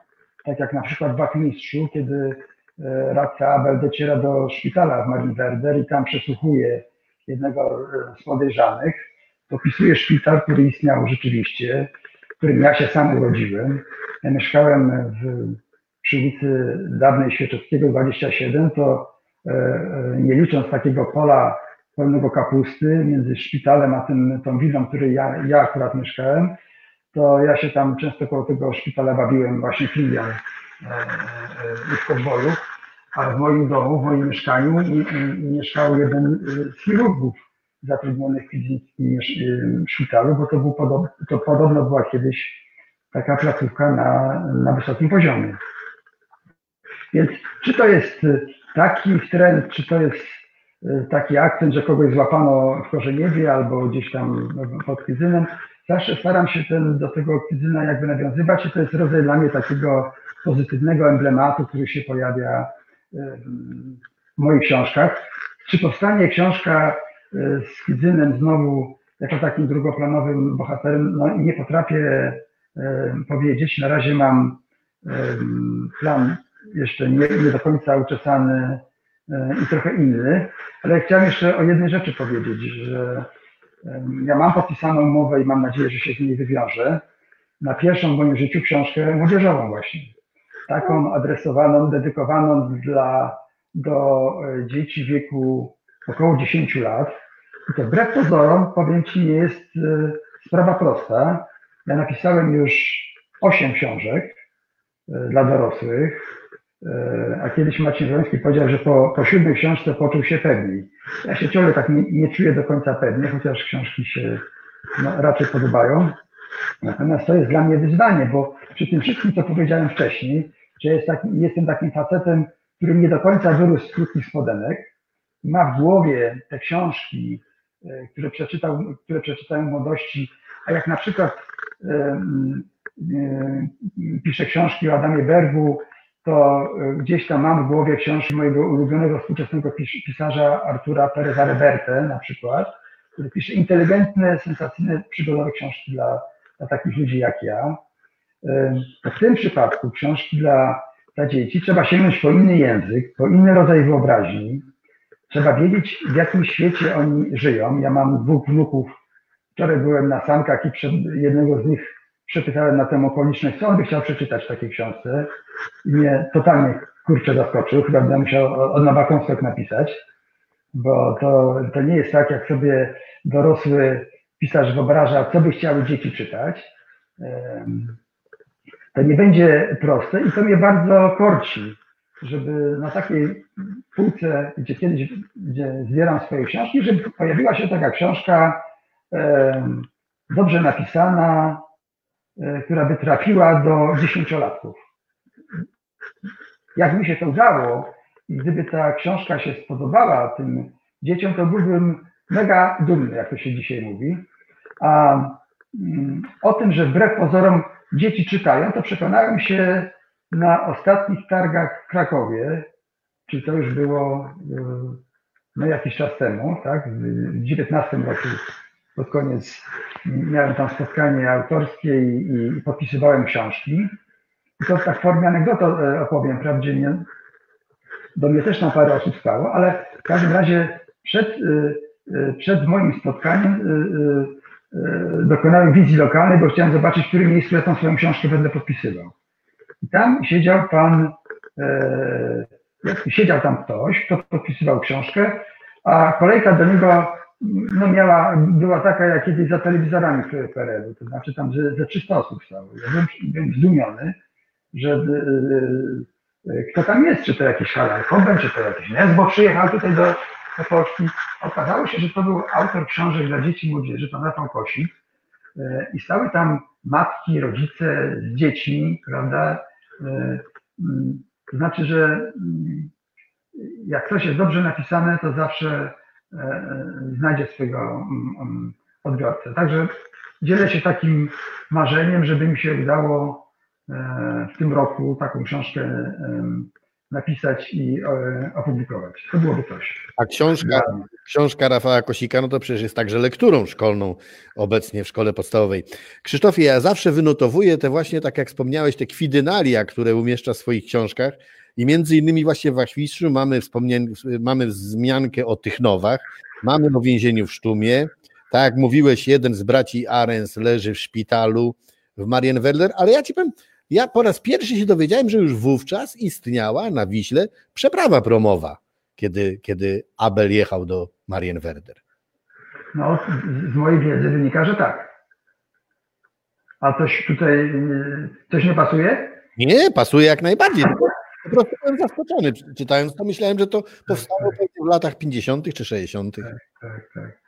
tak jak na przykład w Wachmistrzu, kiedy e, radca Abel dociera do szpitala w Marienwerder i tam przesłuchuje jednego z podejrzanych, opisuje szpital, który istniał rzeczywiście, w którym ja się sam urodziłem. Ja mieszkałem w, przy ulicy dawnej Świeczewskiego 27, to e, e, nie licząc takiego pola pełnego kapusty między szpitalem a tym, tą willą, w której ja, ja akurat mieszkałem, to ja się tam często koło tego szpitala bawiłem właśnie filią e, w podwoju, a w moim domu, w moim mieszkaniu mieszkał jeden z chirurgów zatrudnionych w Kwidzyńskim szpitalu, bo to, był podob, to podobno była kiedyś taka placówka na, na wysokim poziomie. Więc czy to jest taki trend, czy to jest e, taki akcent, że kogoś złapano w Korzeniewie albo gdzieś tam pod Kwizynem, zawsze staram się ten, do tego Kwizyna jakby nawiązywać i to jest rodzaj dla mnie takiego pozytywnego emblematu, który się pojawia w moich książkach. Czy powstanie książka e, z Kwidzynem znowu jako takim drugoplanowym bohaterem? No nie potrafię powiedzieć. Na razie mam plan jeszcze nie, nie do końca uczesany i trochę inny, ale chciałem jeszcze o jednej rzeczy powiedzieć, że ja mam podpisaną umowę i mam nadzieję, że się z niej wywiążę na pierwszą w moim życiu książkę młodzieżową właśnie. Taką adresowaną, dedykowaną dla, do e, dzieci wieku około 10 lat. I to wbrew pozorom, powiem Ci, nie jest e, sprawa prosta, ja napisałem już osiem książek e, dla dorosłych, a kiedyś Maciej Wroński powiedział, że po, po siódmej książce poczuł się pewniej. Ja się ciągle tak nie, nie czuję do końca pewnie, chociaż książki się no, raczej podobają. Natomiast to jest dla mnie wyzwanie, bo przy tym wszystkim, co powiedziałem wcześniej, że jest taki, jestem takim facetem, który nie do końca wyrósł z krótkich spodenek, ma w głowie te książki, e, które przeczytał, które przeczytałem w młodości, a jak na przykład piszę książki o Adamie Bergu, to e, gdzieś tam mam w głowie książki mojego ulubionego współczesnego pisarza Artura Pereza Reverte na przykład, który pisze inteligentne, sensacyjne, przygodowe książki dla, dla takich ludzi jak ja. W tym przypadku książki dla, dla dzieci trzeba sięgnąć po inny język, po inny rodzaj wyobraźni. Trzeba wiedzieć, w jakim świecie oni żyją. Ja mam dwóch wnuków Wczoraj byłem na sankach i przed jednego z nich przepytałem na tę okoliczność, co on by chciał przeczytać w takiej książce. I mnie totalnie kurczę zaskoczył. Chyba będę musiał od nowa konspekt napisać, bo to, to nie jest tak, jak sobie dorosły pisarz wyobraża, co by chciały dzieci czytać. To nie będzie proste i to mnie bardzo korci, żeby na takiej półce, gdzie kiedyś gdzie zbieram swoje książki, żeby pojawiła się taka książka dobrze napisana, która by trafiła do dziesięciolatków. Jak mi się to udało i gdyby ta książka się spodobała tym dzieciom, to byłbym mega dumny, jak to się dzisiaj mówi. A mm, o tym, że wbrew pozorom dzieci czytają, to przekonałem się na ostatnich targach w Krakowie, czy to już było no, jakiś czas temu, tak, w 19 roku pod koniec miałem tam spotkanie autorskie i, i podpisywałem książki. I to tak w formie anegdoty e, opowiem, wprawdzie nie, do mnie też tam parę osób stało, ale w każdym razie przed, e, e, przed moim spotkaniem dokonałem wizji lokalnej, bo chciałem zobaczyć, w którym miejscu ja tą swoją książkę będę podpisywał. I tam siedział pan, siedział tam ktoś, kto podpisywał książkę, a kolejka do niego no miała, była taka jak kiedyś za telewizorami w PRL-u, to znaczy tam ze, ze 300 osób stało. Ja byłem, byłem zdumiony, że y, y, kto tam jest, czy to jakiś Koben, czy to jakiś Nesbo przyjechał tutaj do, do Polski. Okazało się, że to był autor książek dla dzieci i młodzieży, pan Rafał Kosik y, i stały tam matki, rodzice z dziećmi, prawda, to znaczy, że jak coś jest dobrze napisane, to zawsze znajdzie swojego mm, mm, odbiorcę. Także dzielę się takim marzeniem, żeby mi się udało e, w tym roku taką książkę napisać i opublikować. To byłoby coś. A książka, książka Rafała Kosika, no to przecież jest także lekturą szkolną obecnie w szkole podstawowej. Krzysztofie, ja zawsze wynotowuję te właśnie, tak jak wspomniałeś, te kwidynalia, które umieszcza w swoich książkach. I między innymi właśnie w Achwistrzu mamy, mamy wzmiankę o Tychnowach, mamy o więzieniu w Sztumie. Tak jak mówiłeś, jeden z braci Arens leży w szpitalu w Marienwerder, ale ja ci powiem, ja po raz pierwszy się dowiedziałem, że już wówczas istniała na Wiśle przeprawa promowa, kiedy, kiedy Abel jechał do Marienwerder. No, z mojej wiedzy wynika, że tak. A coś tutaj, coś nie pasuje? Nie, pasuje jak najbardziej. Po prostu byłem zaskoczony czytając to. Myślałem, że to powstało tak, tak. w latach 50. czy 60. Tak, tak, tak.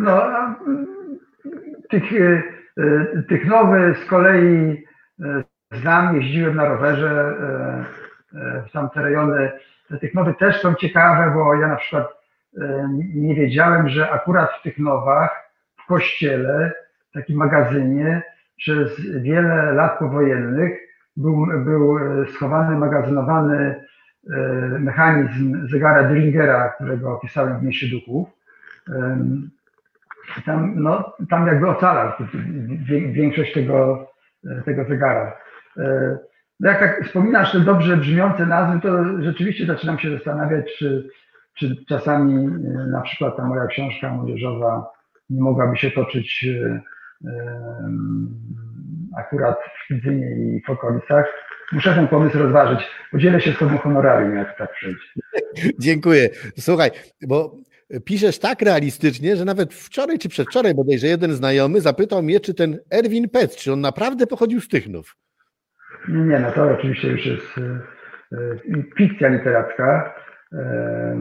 No, tych, e, e, tych nowych z kolei e, znam, jeździłem na rowerze w tamte rejony. Tych nowych też są ciekawe, bo ja na przykład nie wiedziałem, że akurat w tych nowach, w kościele, w takim magazynie, przez wiele lat powojennych był, był e, schowany, magazynowany e, mechanizm zegara Dringera, którego opisałem w Mieście Duchów. Tam, no, tam jakby ocalał większość tego, e, tego zegara. No jak tak wspominasz te dobrze brzmiące nazwy, to rzeczywiście zaczynam się zastanawiać, czy, czy czasami na przykład ta moja książka młodzieżowa nie mogłaby się toczyć akurat w Kwidzynie i w okolicach. Muszę ten pomysł rozważyć. Podzielę się z Tobą honorarium, jak tak przejdzie. Dziękuję. Słuchaj, bo piszesz tak realistycznie, że nawet wczoraj czy przedwczoraj bodajże jeden znajomy zapytał mnie, czy ten Erwin Pec, czy on naprawdę pochodził z Tychnów. Nie, nie no to oczywiście już jest e, e, fikcja literacka. E,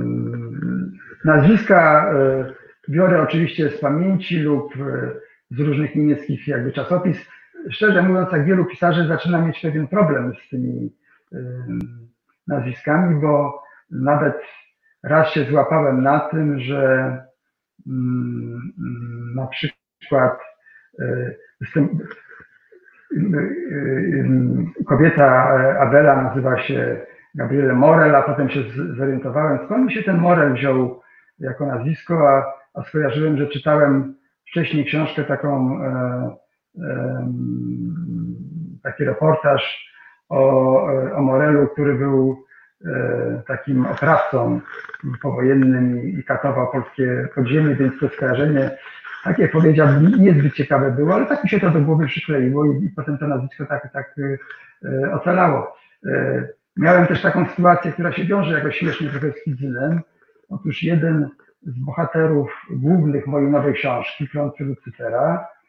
nazwiska biorę oczywiście z pamięci lub z różnych niemieckich jakby czasopis szczerze mówiąc, jak wielu pisarzy zaczyna mieć pewien problem z tymi nazwiskami, bo nawet raz się złapałem na tym, że mm, na przykład y, y, y, kobieta Abela nazywa się Gabriele Morel, a potem się zorientowałem, skąd mi się ten Morel wziął jako nazwisko, a, a skojarzyłem, że czytałem wcześniej książkę taką e, taki reportaż o, o Morelu, który był e, takim oprawcą powojennym i katował polskie podziemie, więc to skojarzenie, tak jak powiedziałbym, niezbyt ciekawe było, ale tak mi się to do głowy przykleiło i, i potem to nazwisko tak, tak e, ocalało. E, miałem też taką sytuację, która się wiąże jakoś śmiesznie trochę z Kidzynem. Otóż jeden z bohaterów głównych mojej nowej książki, Klątwy Lucyfera, E,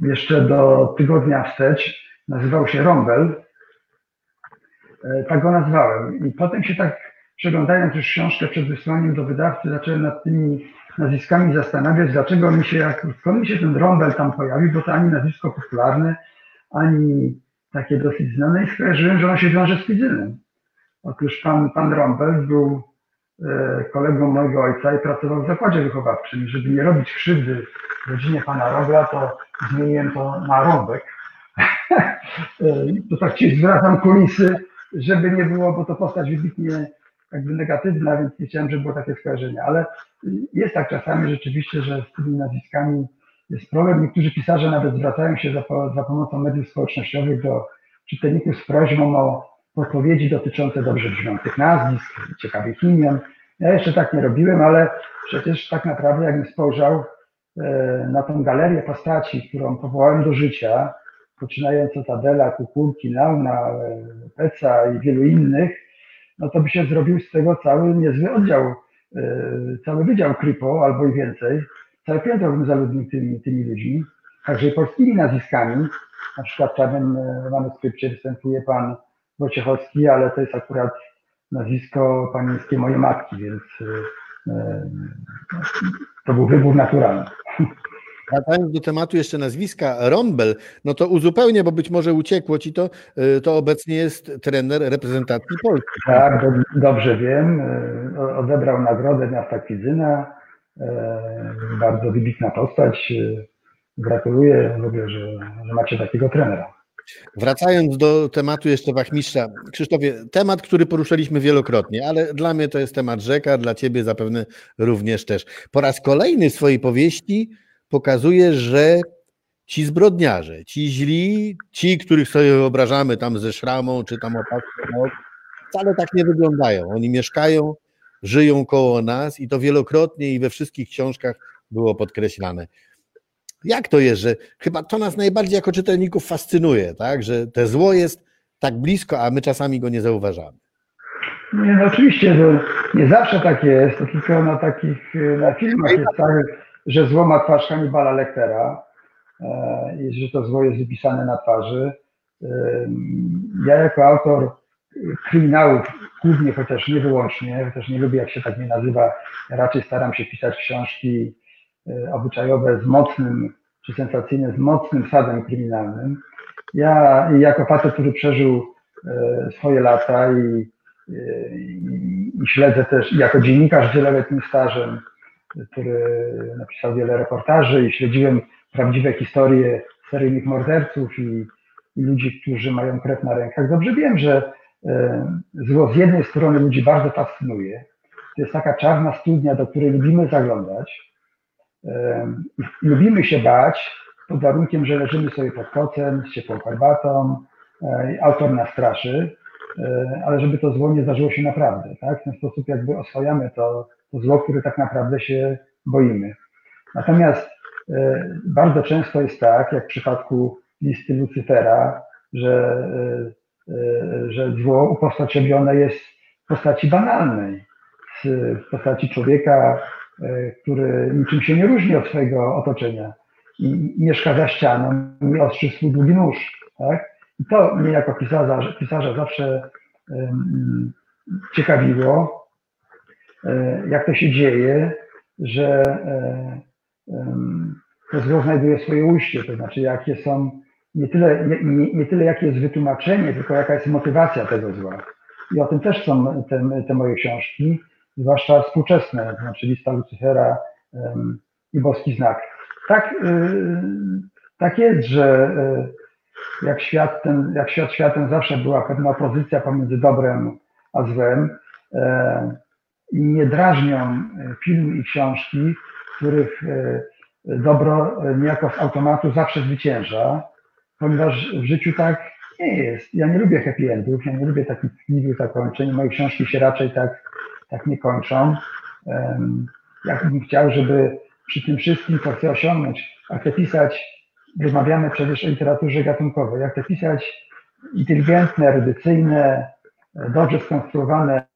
jeszcze do tygodnia wstecz nazywał się Rombel. E, tak go nazwałem. I potem się tak przeglądając już książkę przed wysłaniem do wydawcy, zacząłem nad tymi nazwiskami zastanawiać, dlaczego mi się, skąd mi się ten Rombel tam pojawił, bo to ani nazwisko popularne, ani takie dosyć znane i skojarzyłem, że on się wiąże z Fidzynem. Otóż pan, pan Rombel był kolegą mojego ojca i pracował w zakładzie wychowawczym. Żeby nie robić krzywdy rodzinie pana Rogla, to zmieniłem to na rąbek. to tak ci zwracam kulisy, żeby nie było, bo to postać wybitnie jakby negatywna, więc nie chciałem, żeby było takie skojarzenie. Ale jest tak czasami rzeczywiście, że z tymi nazwiskami jest problem. Niektórzy pisarze nawet zwracają się za, za pomocą mediów społecznościowych do czytelników z prośbą o podpowiedzi dotyczące dobrze brzmiących nazwisk, ciekawych imion. Ja jeszcze tak nie robiłem, ale przecież tak naprawdę jakbym spojrzał e, na tą galerię postaci, którą powołałem do życia, poczynając od Adela, Kukulki, Nauna, e, Peca i wielu innych, no to by się zrobił z tego cały niezły oddział, e, cały wydział Krypo albo i więcej. Całe piętro bym zaludnił tymi, tymi ludźmi, także polskimi nazwiskami. Na przykład w czarnym manuskrypcie występuje pan Wojciechowski, ale to jest akurat nazwisko panieńskie mojej matki, więc to był wybór naturalny. Wracając do tematu jeszcze nazwiska Rombel, no to uzupełnię, bo być może uciekło ci to, y, to obecnie jest trener reprezentacji Polski. Tak, do, dobrze wiem. Y, odebrał nagrodę miasta Kwidzyna. Bardzo wybitna postać. Gratuluję w ogóle, że, że macie takiego trenera. Wracając do tematu jeszcze Wachmistrza. Krzysztofie, temat, który poruszaliśmy wielokrotnie, ale dla mnie to jest temat rzeka, dla ciebie zapewne również też. Po raz kolejny w swojej powieści pokazuje, że ci zbrodniarze, ci źli, ci, których sobie wyobrażamy tam ze szramą, czy tam opaską, wcale tak nie wyglądają. Oni mieszkają, żyją koło nas i to wielokrotnie i we wszystkich książkach było podkreślane. Jak to jest, że chyba to nas najbardziej jako czytelników fascynuje, tak? że te zło jest tak blisko, a my czasami go nie zauważamy. Nie, no oczywiście, to nie zawsze tak jest, to tylko na takich na filmach jest tak, że zło ma twarz Hannibala Lectera e, i że to zło jest wypisane na twarzy. E, ja jako autor kryminałów głównie, chociaż nie wyłącznie, chociaż nie lubię jak się tak nie nazywa, raczej staram się pisać książki obyczajowe z mocnym, czy sensacyjne, z mocnym sadem kryminalnym. Ja jako facet, który przeżył swoje lata i, i, i śledzę też jako dziennikarz z wieloletnim stażem który napisał wiele reportaży i śledziłem prawdziwe historie seryjnych morderców i, i ludzi, którzy mają krew na rękach. Dobrze wiem, że e, zło z jednej strony ludzi bardzo fascynuje. To jest taka czarna studnia, do której lubimy zaglądać. E, lubimy się bać pod warunkiem, że leżymy sobie pod kocem z ciepłą herbatą, e, autor nas straszy, ale żeby to zło nie zdarzyło się naprawdę. Tak? W ten sposób jakby oswajamy to to zło, które tak naprawdę się boimy. Natomiast e, bardzo często jest tak, jak w przypadku listy Lucyfera, że, e, e, że zło uposabione jest w postaci banalnej, w postaci człowieka, który niczym się nie różni od swojego otoczenia i mieszka za ścianą i ostrzy swój długi nóż. Tak? I to mnie jako pisarza, pisarza zawsze ciekawiło, E, jak to się dzieje, że e, to zło znajduje swoje ujście, to znaczy jakie są, nie tyle, nie, nie tyle jakie jest wytłumaczenie, tylko jaka jest motywacja tego zła. I o tym też są te, te moje książki, zwłaszcza współczesne, znaczy lista Lucyfera i boski znak. Tak, y, tak jest, że y, jak świat, ten, jak świat światem zawsze była pewna opozycja pomiędzy dobrem a złem, y, i nie drażnią filmy i książki, których dobro niejako z automatu zawsze zwycięża, ponieważ w życiu tak nie jest. Ja nie lubię happy endów, ja nie lubię takich tkliwych zakończeń. Moje książki się raczej tak, tak nie kończą. Ja bym chciał, żeby przy tym wszystkim, co chcę osiągnąć, a chcę pisać, rozmawiamy przecież o literaturze gatunkowej, ja chcę pisać inteligentne, erudycyjne, dobrze skonstruowane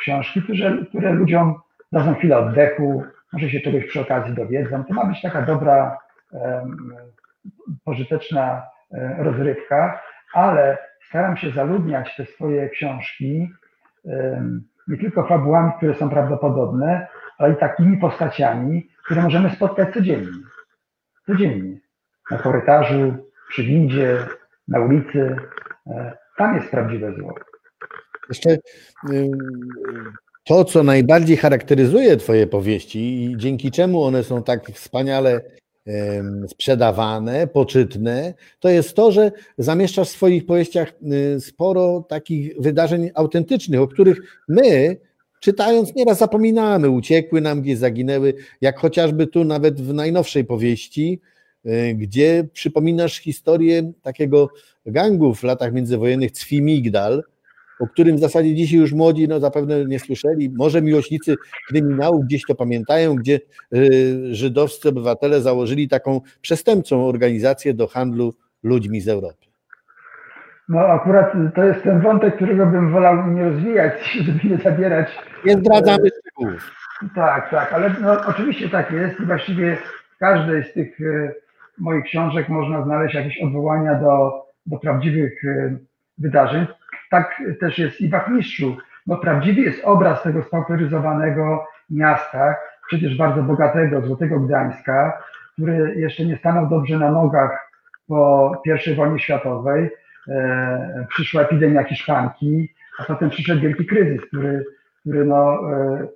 książki, które, które ludziom dadzą chwilę oddechu, może się czegoś przy okazji dowiedzą. To ma być taka dobra, pożyteczna e, rozrywka, ale staram się zaludniać te swoje książki nie tylko fabułami, które są prawdopodobne, ale i takimi postaciami, które możemy spotkać codziennie. Codziennie. Na korytarzu, przy windzie, na ulicy. E, tam jest prawdziwe zło. Jeszcze to, co najbardziej charakteryzuje Twoje powieści i dzięki czemu one są tak wspaniale sprzedawane, poczytne, to jest to, że zamieszczasz w swoich powieściach y, sporo takich wydarzeń autentycznych, o których my, czytając, nieraz zapominamy, uciekły nam, gdzieś zaginęły, jak chociażby tu nawet w najnowszej powieści, y, gdzie przypominasz historię takiego gangu w latach międzywojennych Cwimigdal, o którym w zasadzie dzisiaj już młodzi no, zapewne nie słyszeli. Może miłośnicy kryminału gdzieś to pamiętają, gdzie y, żydowscy obywatele założyli taką przestępczą organizację do handlu ludźmi z Europy. No akurat to jest ten wątek, którego bym wolał nie rozwijać, żeby nie zabierać. Nie zdradzamy szczegółów. Tak, tak, ale no, oczywiście tak jest i właściwie w każdej z tych y, moich książek można znaleźć jakieś odwołania do, do prawdziwych y, wydarzeń tak też jest i w Wachmistrzu. No prawdziwy jest obraz tego spauperyzowanego miasta, przecież bardzo bogatego, złotego Gdańska, który jeszcze nie stanął dobrze na nogach po I wojnie światowej. E, przyszła epidemia hiszpanki, a potem przyszedł wielki kryzys, który, który no, e,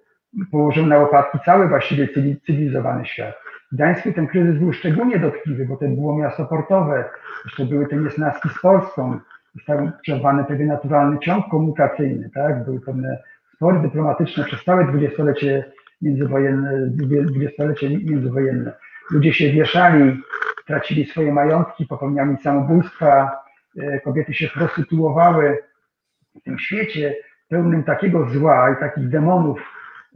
położył na łopatki cały właściwie cywilizowany świat. W Gdańsku ten kryzys był szczególnie dotkliwy, bo to było miasto portowe, jeszcze były te niesnaski z Polską, został przerwany pewien naturalny ciąg komunikacyjny, tak? Były pewne spory dyplomatyczne przez całe dwudziestolecie międzywojenne, dwudziestolecie międzywojenne. Ludzie się wieszali, tracili swoje majątki, popełniali samobójstwa, e, kobiety się prostytuowały. W tym świecie pełnym takiego zła i takich demonów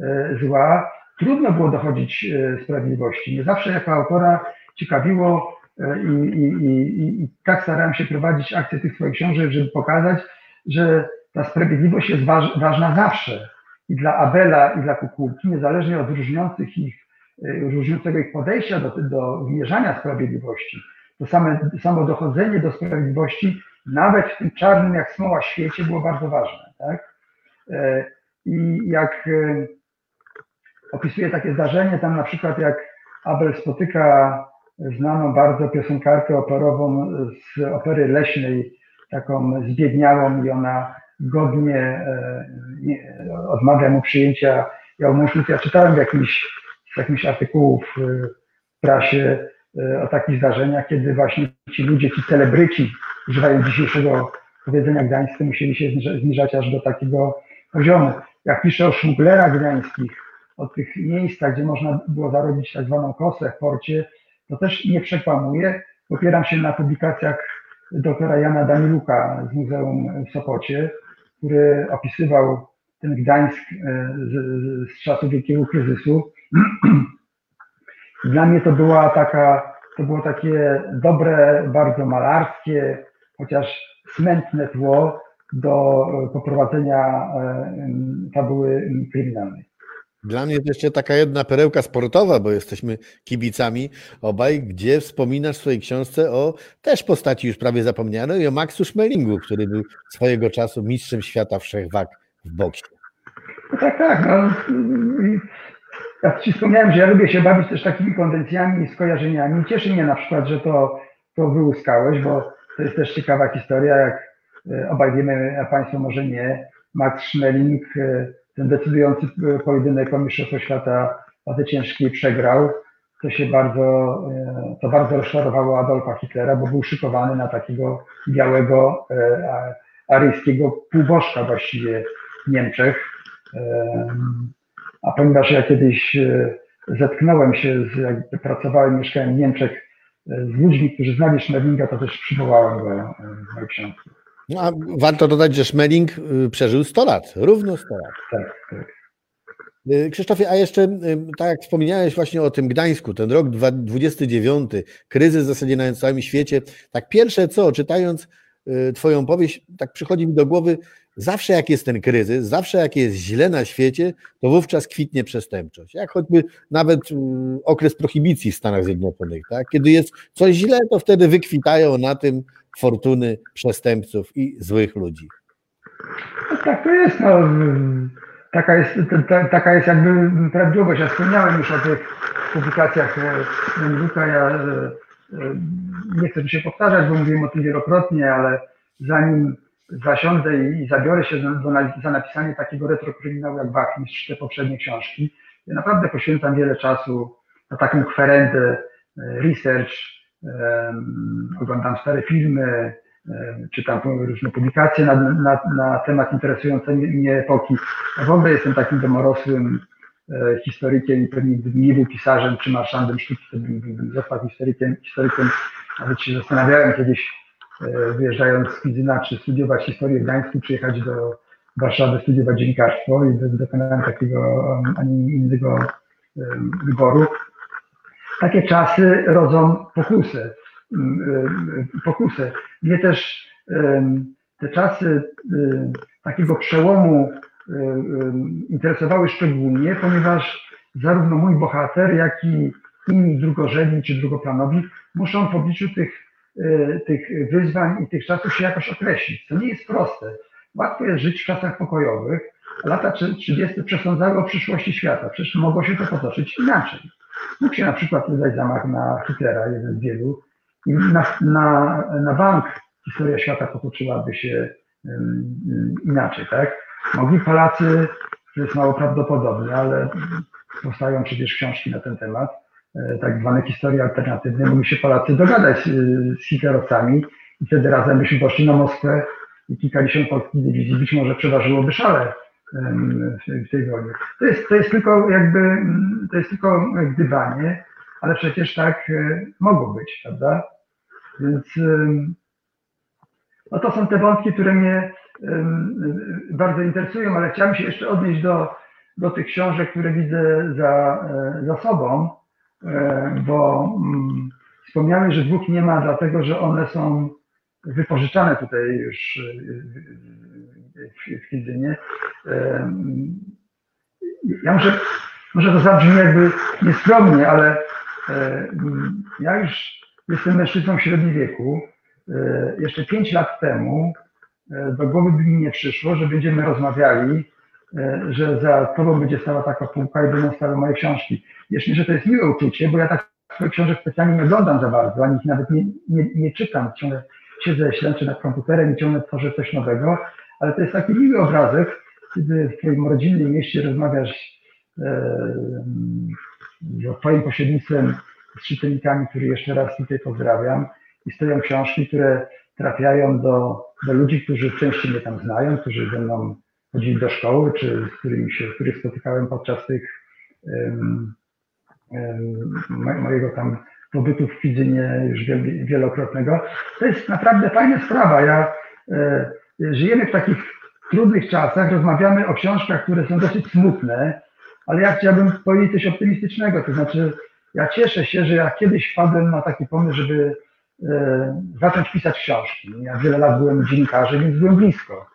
e, zła, trudno było dochodzić e, sprawiedliwości. Nie zawsze jako autora ciekawiło I, i, i, I, tak starałem się prowadzić akcję tych swoich książek, żeby pokazać, że ta sprawiedliwość jest waż, ważna zawsze. I dla Abela, i dla Kukułki, niezależnie od różniących ich, e, różniącego ich podejścia do, do wymierzania sprawiedliwości, to same, samo dochodzenie do sprawiedliwości, nawet w tym czarnym jak smoła świecie, było bardzo ważne. Tak? E, I jak opisuję takie zdarzenie, tam na przykład jak Abel spotyka znaną bardzo piosenkarkę operową z opery leśnej, taką zbiedniałą i ona godnie e, odmawia mu przyjęcia jałmużnów. Ja czytałem w jakimś, w jakimś artykułów w prasie e, o takich zdarzeniach, kiedy właśnie ci ludzie, ci celebryci, używają dzisiejszego powiedzenia gdańskie, musieli się zniżać aż do takiego poziomu. Jak piszę o szmuglerach gdańskich, o tych miejscach, gdzie można było zarobić tak zwaną kosę w porcie, to też nie przekłamuję. Opieram się na publikacjach doktora Jana Daniluka z Muzeum w Sopocie, który opisywał ten Gdańsk e, z, z czasów wielkiego kryzysu. Dla mnie to była taka, to było takie dobre, bardzo malarskie, chociaż smętne tło do poprowadzenia e, fabuły kryminalnej. Dla mnie to jeszcze taka jedna perełka sportowa, bo jesteśmy kibicami obaj, gdzie wspominasz w swojej książce o też postaci już prawie zapomnianej, o Maxu Schmelingu, który był swojego czasu mistrzem świata wszechwag w boksie. Tak, tak. No. Ja Ci wspomniałem, że ja lubię się bawić też takimi konwencjami i skojarzeniami. Cieszy mnie na przykład, że to, to wyłuskałeś, bo to jest też ciekawa historia, jak e, obaj wiemy, a Państwo może nie. Max Schmeling e, ten decydujący pojedynek o Mistrzostwo Świata Wady Ciężkiej przegrał. To się bardzo, e, to bardzo rozczarowało Adolfa Hitlera, bo był szykowany na takiego białego, e, aryjskiego półbożka właściwie w Niemczech. E, a ponieważ ja kiedyś zetknąłem się, z, pracowałem, mieszkałem w Niemczech z ludźmi, którzy znali Schmerlinga, to też przywołałem go w mojej książce. No, a warto dodać, że Schmeling y, przeżył 100 lat, równo 100 lat. Tak. Y, Krzysztofie, a jeszcze, y, tak jak wspomniałeś właśnie o tym Gdańsku, ten rok 29, kryzys w zasadzie na całym świecie, tak pierwsze co, czytając Twoją powieść, tak przychodzi mi do głowy, zawsze jak jest ten kryzys, zawsze jak jest źle na świecie, to wówczas kwitnie przestępczość. Jak choćby nawet okres prohibicji w Stanach Zjednoczonych, tak? Kiedy jest coś źle, to wtedy wykwitają na tym fortuny przestępców i złych ludzi. No tak to jest. No. Taka, jest ta, taka jest jakby prawidłowość. Ja wspomniałem już o tych publikacjach Menduka. Ja e, nie chcę tu się powtarzać, bo mówiłem o tym wielokrotnie, ale zanim zasiądę i zabiorę się za, napisanie takiego retrokryminału jak Wachmistrz, te poprzednie książki. Ja naprawdę poświęcam wiele czasu na taką kwerendę, research, um, oglądam stare filmy, czytam różne publikacje na, na, na temat interesujący mnie epoki. W ogóle jestem takim domorosłym e, historykiem i pewnie gdybym nie był pisarzem czy marszandem sztuki, to bym, bym został historykiem, historykiem. Nawet się zastanawiałem kiedyś, e, wyjeżdżając z Kwizyna, czy studiować historię w Gdańsku, czy jechać do Warszawy studiować dziennikarstwo i dokonałem takiego, ani innego wyboru takie czasy rodzą pokusę. Mm, y, pokusę. Mnie też te czasy y, takiego przełomu y, interesowały szczególnie, ponieważ zarówno mój bohater, jak i inni drugorzędni czy drugoplanowi muszą w obliczu tych, tych wyzwań i tych czasów się jakoś określić. To nie jest proste. Łatwo jest żyć w czasach pokojowych. Lata 30. przesądzały o przyszłości świata. Przecież mogło się to potoczyć inaczej. Mógł się na przykład udać zamach na Hitlera, jeden z wielu, i na, na, na bank historia świata potoczyłaby się inaczej, tak? Mogli Polacy, to jest mało prawdopodobne, ale powstają przecież książki na ten temat, e, tak zwane historie alternatywne, mogli się Polacy dogadać e, z hitlerowcami i wtedy razem byśmy poszli na Moskwę i kilkadziesiąt polskich dywizji być może przeważyłoby szale w tej wojnie. To jest, to jest tylko jakby, to jest tylko gdybanie, ale przecież tak e, mogło być, prawda? Więc no to są te wątki, które mnie bardzo interesują, ale chciałem się jeszcze odnieść do, do tych książek, które widzę za, e, za sobą, e, bo mm, wspomniałem, że dwóch nie ma, dlatego że one są wypożyczane tutaj już w Kidzynie. Ja muszę, może to zabrzmi jakby nieskromnie, ale ja już jestem mężczyzną w średnim wieku. E, jeszcze pięć lat temu e, do głowy by mi nie przyszło, że będziemy rozmawiali, e, że za tobą będzie stała taka półka i będą stały moje książki. Jeszcze że to jest miłe uczucie, bo ja tak swoich książek specjalnie nie oglądam za bardzo, ani ich nawet nie, nie, nie czytam. Ciągle siedzę, ślęczę nad komputerem i ciągle tworzę coś nowego ale to jest taki miły obrazek, kiedy w Twoim rodzinnym mieście rozmawiasz e, Twoim pośrednictwem z czytelnikami, których jeszcze raz tutaj pozdrawiam i stoją książki, które trafiają do, do ludzi, którzy częściej mnie tam znają, którzy ze mną chodzili do szkoły, czy z którymi się, których spotykałem podczas tych um, um, mojego tam pobytu w Kwidzynie już wielokrotnego. To jest naprawdę fajna sprawa. Ja e, żyjemy w takich trudnych czasach, rozmawiamy o książkach, które są dosyć smutne, ale ja chciałbym powiedzieć coś optymistycznego, to znaczy ja cieszę się, że ja kiedyś wpadłem na taki pomysł, żeby e, zacząć pisać książki. Ja wiele lat byłem dziennikarzem, więc byłem blisko,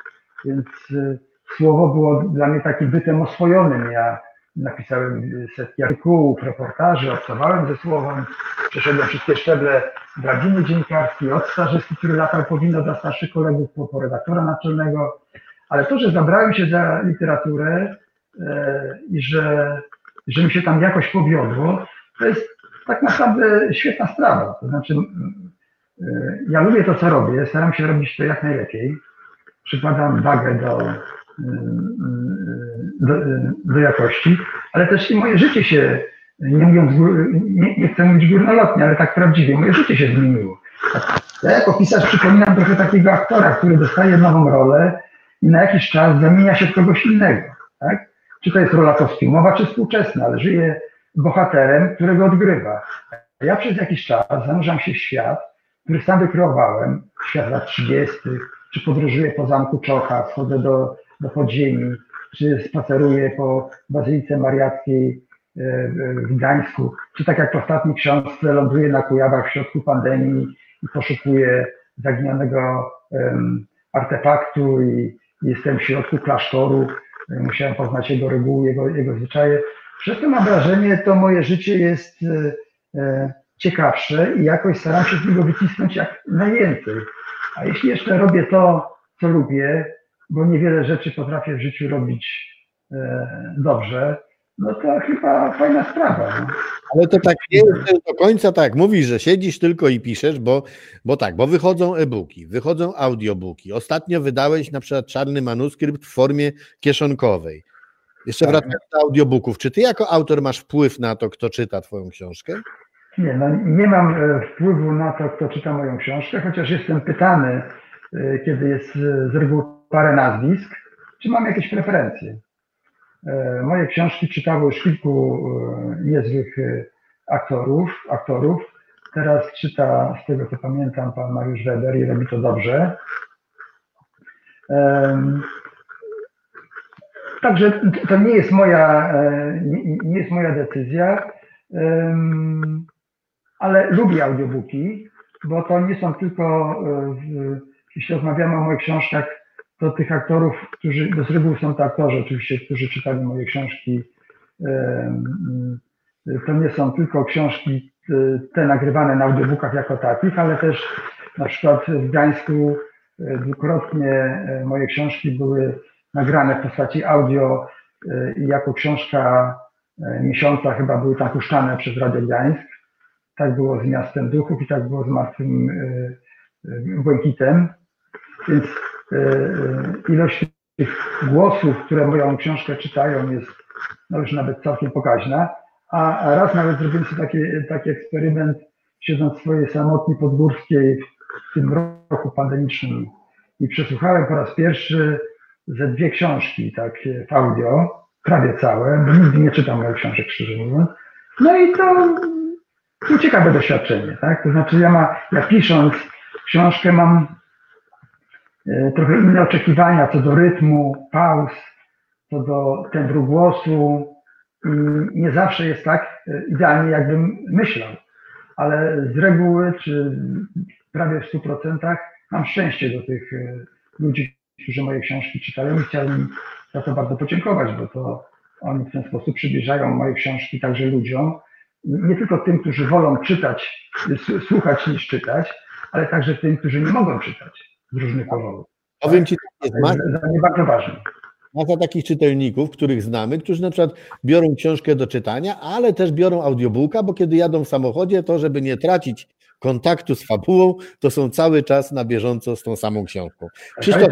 więc e, słowo było dla mnie takim bytem oswojonym. Ja napisałem setki artykułów, reportaży, obcowałem ze słowem, przeszedłem wszystkie szczeble drabiny dziennikarskiej, od stażysty, który latał po wino dla starszych kolegów, po, po redaktora naczelnego, ale to, że zabrałem się za literaturę e, i że, że mi się tam jakoś powiodło, to jest tak naprawdę świetna sprawa. To znaczy, e, ja lubię to, co robię, staram się robić to jak najlepiej. Przykładam wagę do, do, do jakości, ale też i moje życie się, nie mówiąc, nie, nie chcę mówić górnolotnie, ale tak prawdziwie, moje życie się zmieniło. Ja jako pisarz przypominam trochę takiego aktora, który dostaje nową rolę i na jakiś czas zamienia się w kogoś innego. Tak? Czy to jest rola kostiumowa, czy współczesna, ale żyje bohaterem, którego odgrywa. Ja przez jakiś czas zanurzam się w świat, który sam wykreowałem, świat lat 30., czy podróżuję po zamku Czocha, schodzę do do podziemi, czy spaceruję po Bazylice Mariackiej e, w Gdańsku, czy tak jak w ostatniej książce ląduję na Kujawach w środku pandemii i poszukuję zaginionego artefaktu i jestem w środku klasztoru, e, musiałem poznać jego reguły, jego, jego zwyczaje. Przez to mam wrażenie, to moje życie jest e, ciekawsze i jakoś staram się z niego wycisnąć jak najwięcej. A jeśli jeszcze robię to, co lubię, bo niewiele rzeczy potrafię w życiu robić e, dobrze, no to chyba fajna sprawa. No. Ale to tak nie jest do końca tak. Mówisz, że siedzisz tylko i piszesz, bo, bo tak, bo wychodzą e-booki, wychodzą audiobooki. Ostatnio wydałeś na przykład czarny manuskrypt w formie kieszonkowej. Jeszcze tak. wracając do audiobooków. Czy ty jako autor masz wpływ na to, kto czyta twoją książkę? Nie, no nie mam e, wpływu na to, kto czyta moją książkę, chociaż jestem pytany, e, kiedy jest z reguły parę nazwisk, czy mam jakieś preferencje. E, moje książki czytało już kilku niezłych aktorów, aktorów. Teraz czyta, z tego co pamiętam, pan Mariusz Weber i robi to dobrze. Także to nie jest moja, nie jest moja decyzja ale lubię audiobooki, bo to nie są tylko, e, jeśli rozmawiamy o moich książkach, to tych aktorów, którzy, bez reguły są to aktorzy oczywiście, którzy czytali moje książki, to nie są tylko książki e, te nagrywane na audiobookach jako takich, ale też na przykład w Gdańsku e, dwukrotnie moje książki były nagrane w postaci audio i jako książka miesiąca chyba były tam puszczane przez Radio Gdańsk. Tak było z Miastem Duchów i tak było z Martwym e, e, Błękitem. Więc e, ilość tych głosów, które moją książkę czytają jest no już nawet całkiem pokaźna. A raz nawet zrobiłem sobie taki, taki eksperyment, siedząc w swojej samotni podgórskiej w tym roku pandemicznym i przesłuchałem po raz pierwszy ze dwie książki, tak w audio, prawie całe, bo nigdy nie czytam moich książek, szczerze mówiąc. No i to ciekawe doświadczenie, tak? To znaczy ja, ma, ja pisząc książkę mam e, trochę inne oczekiwania co do rytmu, pauz, co do tembru głosu. I nie zawsze jest tak e, idealnie, jakbym myślał, ale z reguły, czy prawie w 100% mam szczęście do tych e, ludzi, którzy moje książki czytają i chciałbym za to bardzo podziękować, bo to oni w ten sposób przybliżają moje książki także ludziom, nie tylko tym, którzy wolą czytać, słuchać niż czytać, ale także tym, którzy nie mogą czytać z różnych powodów. Powiem Ci, tak, jest bardzo ważne. Masa takich czytelników, których znamy, którzy na przykład biorą książkę do czytania, ale też biorą audiobooka, bo kiedy jadą w samochodzie, to żeby nie tracić kontaktu z fabułą, to są cały czas na bieżąco z tą samą książką. Krzysztof...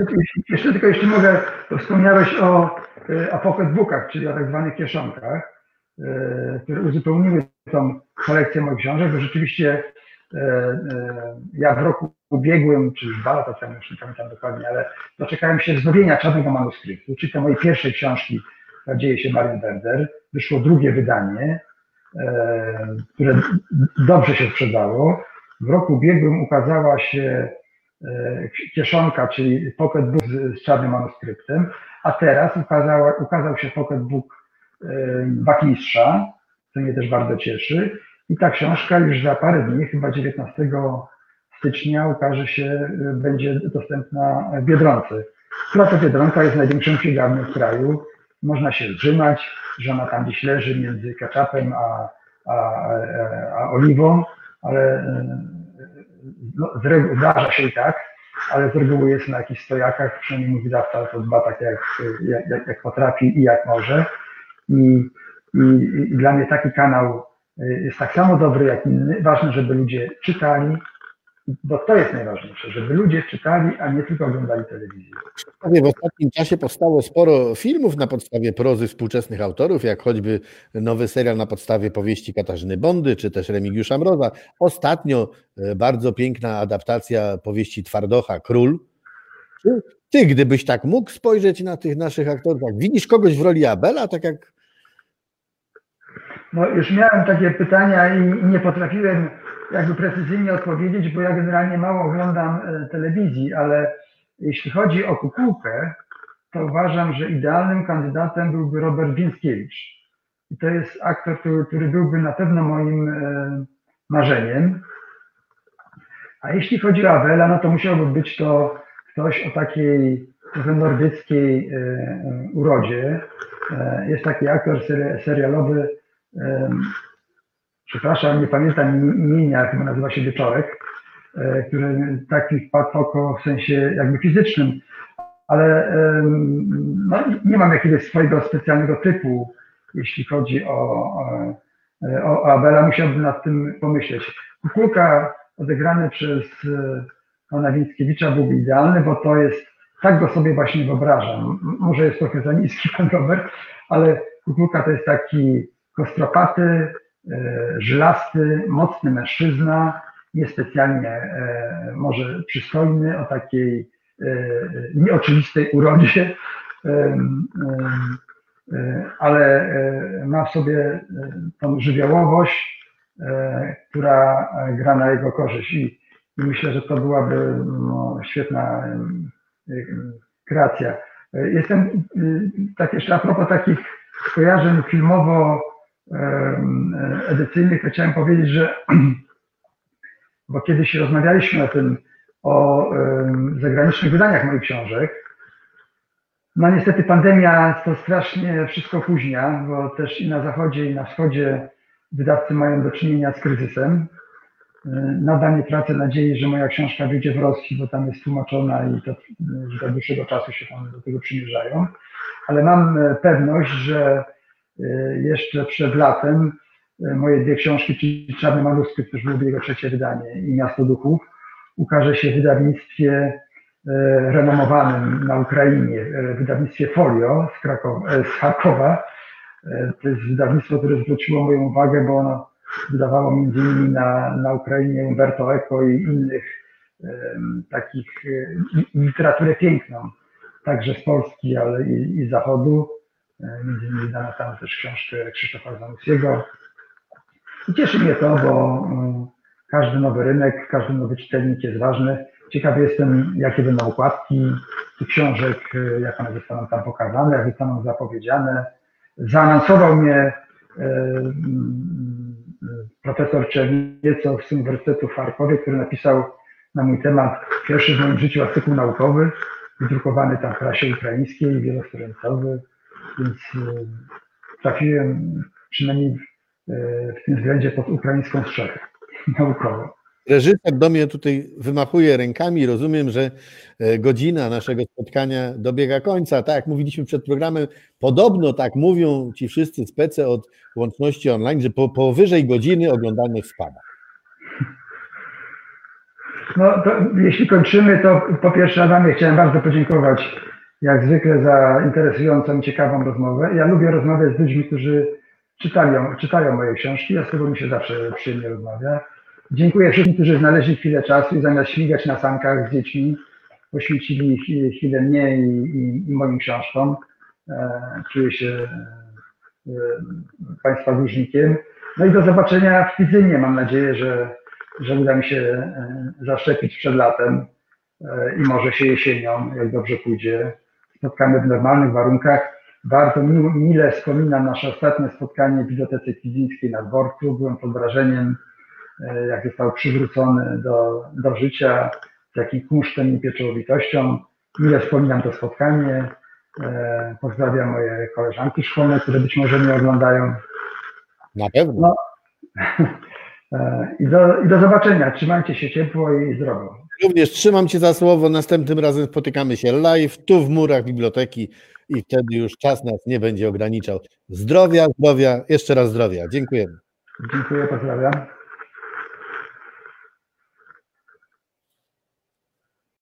Jeszcze tylko, jeśli mogę, to wspomniałeś o, e, o pocketbookach, czyli o tak zwanych kieszonkach. E, które uzupełniły tą kolekcję moich książek, bo rzeczywiście e, e, ja w roku ubiegłym, czy już dwa lata temu, już nie pamiętam dokładnie, ale doczekałem się wznowienia czarnego manuskryptu, czyli te mojej pierwszej książki, dzieje się Marian Werder. Wyszło drugie wydanie, które dobrze się sprzedało. W roku ubiegłym ukazała się kieszonka, czyli pocket book z, czarnym manuskryptem, a teraz ukazała, ukazał się pocket book Wachmistrza, co mnie też bardzo cieszy. I ta książka już za parę dni, chyba 19 stycznia, ukaże się, będzie dostępna w Biedronce. To Biedronka jest największą księgarnią w kraju. Można się zrzymać, że ona tam gdzieś leży między ketchupem a, a, a oliwą, ale no, z reguły zdarza się i tak, ale z reguły jest na jakichś stojakach, przynajmniej mój wydawca to dba tak jak, jak, jak potrafi i jak może. I, i, I, dla mnie taki kanał y, jest tak samo dobry jak inny. Ważne, żeby ludzie czytali, bo to jest najważniejsze, żeby ludzie czytali, a nie tylko oglądali telewizję. W ostatnim czasie powstało sporo filmów na podstawie prozy współczesnych autorów, jak choćby nowy serial na podstawie powieści Katarzyny Bondy, czy też Remigiusza Mroza. Ostatnio e, bardzo piękna adaptacja powieści Twardocha, Król. Ty, gdybyś tak mógł spojrzeć na tych naszych aktorów, widzisz kogoś w roli Abela, tak jak no już miałem takie pytania i nie potrafiłem jakby precyzyjnie odpowiedzieć, bo ja generalnie mało oglądam e, telewizji, ale jeśli chodzi o kukułkę, to uważam, że idealnym kandydatem byłby Robert Więckiewicz. I to jest aktor, który, który byłby na pewno moim e, marzeniem. A jeśli chodzi o Awela, no to musiałby być to ktoś o takiej trochę nordyckiej e, urodzie. Jest taki aktor serialowy przepraszam, nie pamiętam imienia, chyba nazywa się Wieczorek, e, który taki wpadł w oko w sensie jakby fizycznym, ale no, nie mam jakiegoś swojego specjalnego typu, jeśli chodzi o, o Abela, musiałbym nad tym pomyśleć. Kukulka odegrany przez pana Więckiewicza byłby idealny, bo to jest, tak go sobie właśnie wyobrażam. Może jest trochę za niski pan Robert, ale Kukulka to jest taki kostropaty, żylasty, mocny mężczyzna, niespecjalnie może przystojny, o takiej nieoczywistej urodzie, ale ma w sobie tą żywiołowość, która gra na jego korzyść i, myślę, że to byłaby no, świetna kreacja. Jestem, tak jeszcze a propos takich skojarzeń filmowo-edycyjnych, to chciałem powiedzieć, że bo kiedyś rozmawialiśmy o tym, o zagranicznych wydaniach moich książek. No niestety pandemia to strasznie wszystko opóźnia, bo też i na zachodzie, i na wschodzie wydawcy mają do czynienia z kryzysem. Nadal nie tracę nadziei, że moja książka wyjdzie w Rosji, bo tam jest tłumaczona i to do dłuższego czasu się tam do tego przymierzają. Ale mam pewność, że jeszcze przed latem moje dwie książki, czyli Czarny Manuskrypt, też byłoby jego trzecie wydanie i Miasto Duchów, ukaże się w wydawnictwie e, renomowanym na Ukrainie, e, wydawnictwie Folio z, Krakowa, e, z Charkowa. To jest wydawnictwo, które zwróciło moją uwagę, bo ono wydawało między innymi na, na Ukrainie Umberto Eco i innych takich literaturę piękną, także z Polski, ale i, i z Zachodu. Między innymi tam też książkę Krzysztofa Zanussiego. I cieszy mnie to, bo każdy nowy rynek, każdy nowy czytelnik jest ważny. Ciekawy jestem, jakie będą okładki tych książek, jak one zostaną tam pokazane, jak zostaną zapowiedziane. Zaanonsował mnie e, mm, profesor Czerniecow z Uniwersytetu w Charkowie, który napisał na mój temat pierwszy w moim życiu artykuł naukowy, wydrukowany tam w prasie ukraińskiej, wielostronicowy, więc e, trafiłem przynajmniej e, w tym względzie pod ukraińską strzechę naukowo. Reżyser do mnie tutaj wymachuje rękami. Rozumiem, że e, godzina naszego spotkania dobiega końca. Tak jak mówiliśmy przed programem, podobno tak mówią ci wszyscy spece od łączności online, że po, powyżej godziny oglądalność spada. No jeśli kończymy, to po pierwsze Adamie chciałem bardzo podziękować jak zwykle za interesującą ciekawą rozmowę. Ja lubię rozmawiać z ludźmi, którzy czytają, czytają moje książki, a z tego mi się zawsze przyjemnie rozmawia. Dziękuję wszystkim, którzy znaleźli chwilę czasu i zamiast śmigać na sankach z dziećmi, poświęcili chwilę mnie i, i, i moim książkom. E, czuję się e, Państwa dłużnikiem. No i do zobaczenia w Kwidzynie. Mam nadzieję, że, że uda mi się e, zaszczepić przed latem i może się jesienią, jak dobrze pójdzie. Spotkamy w normalnych warunkach. Bardzo mile wspominam nasze ostatnie spotkanie w Bibliotece Kwidzyńskiej na dworcu. Byłem pod wrażeniem E, jak został przywrócony do, do życia, z jakim kunsztem i pieczołowitością. Mile wspominam to spotkanie. E, pozdrawiam moje koleżanki szkolne, które być może mnie oglądają. Na pewno. No. E, I do, I do zobaczenia. Trzymajcie się ciepło i zdrowo. Również trzymam Cię za słowo. Następnym razem spotykamy się live, tu w murach biblioteki i wtedy już czas nas nie będzie ograniczał. Zdrowia, zdrowia, jeszcze raz zdrowia. Dziękujemy. Dziękuję, pozdrawiam.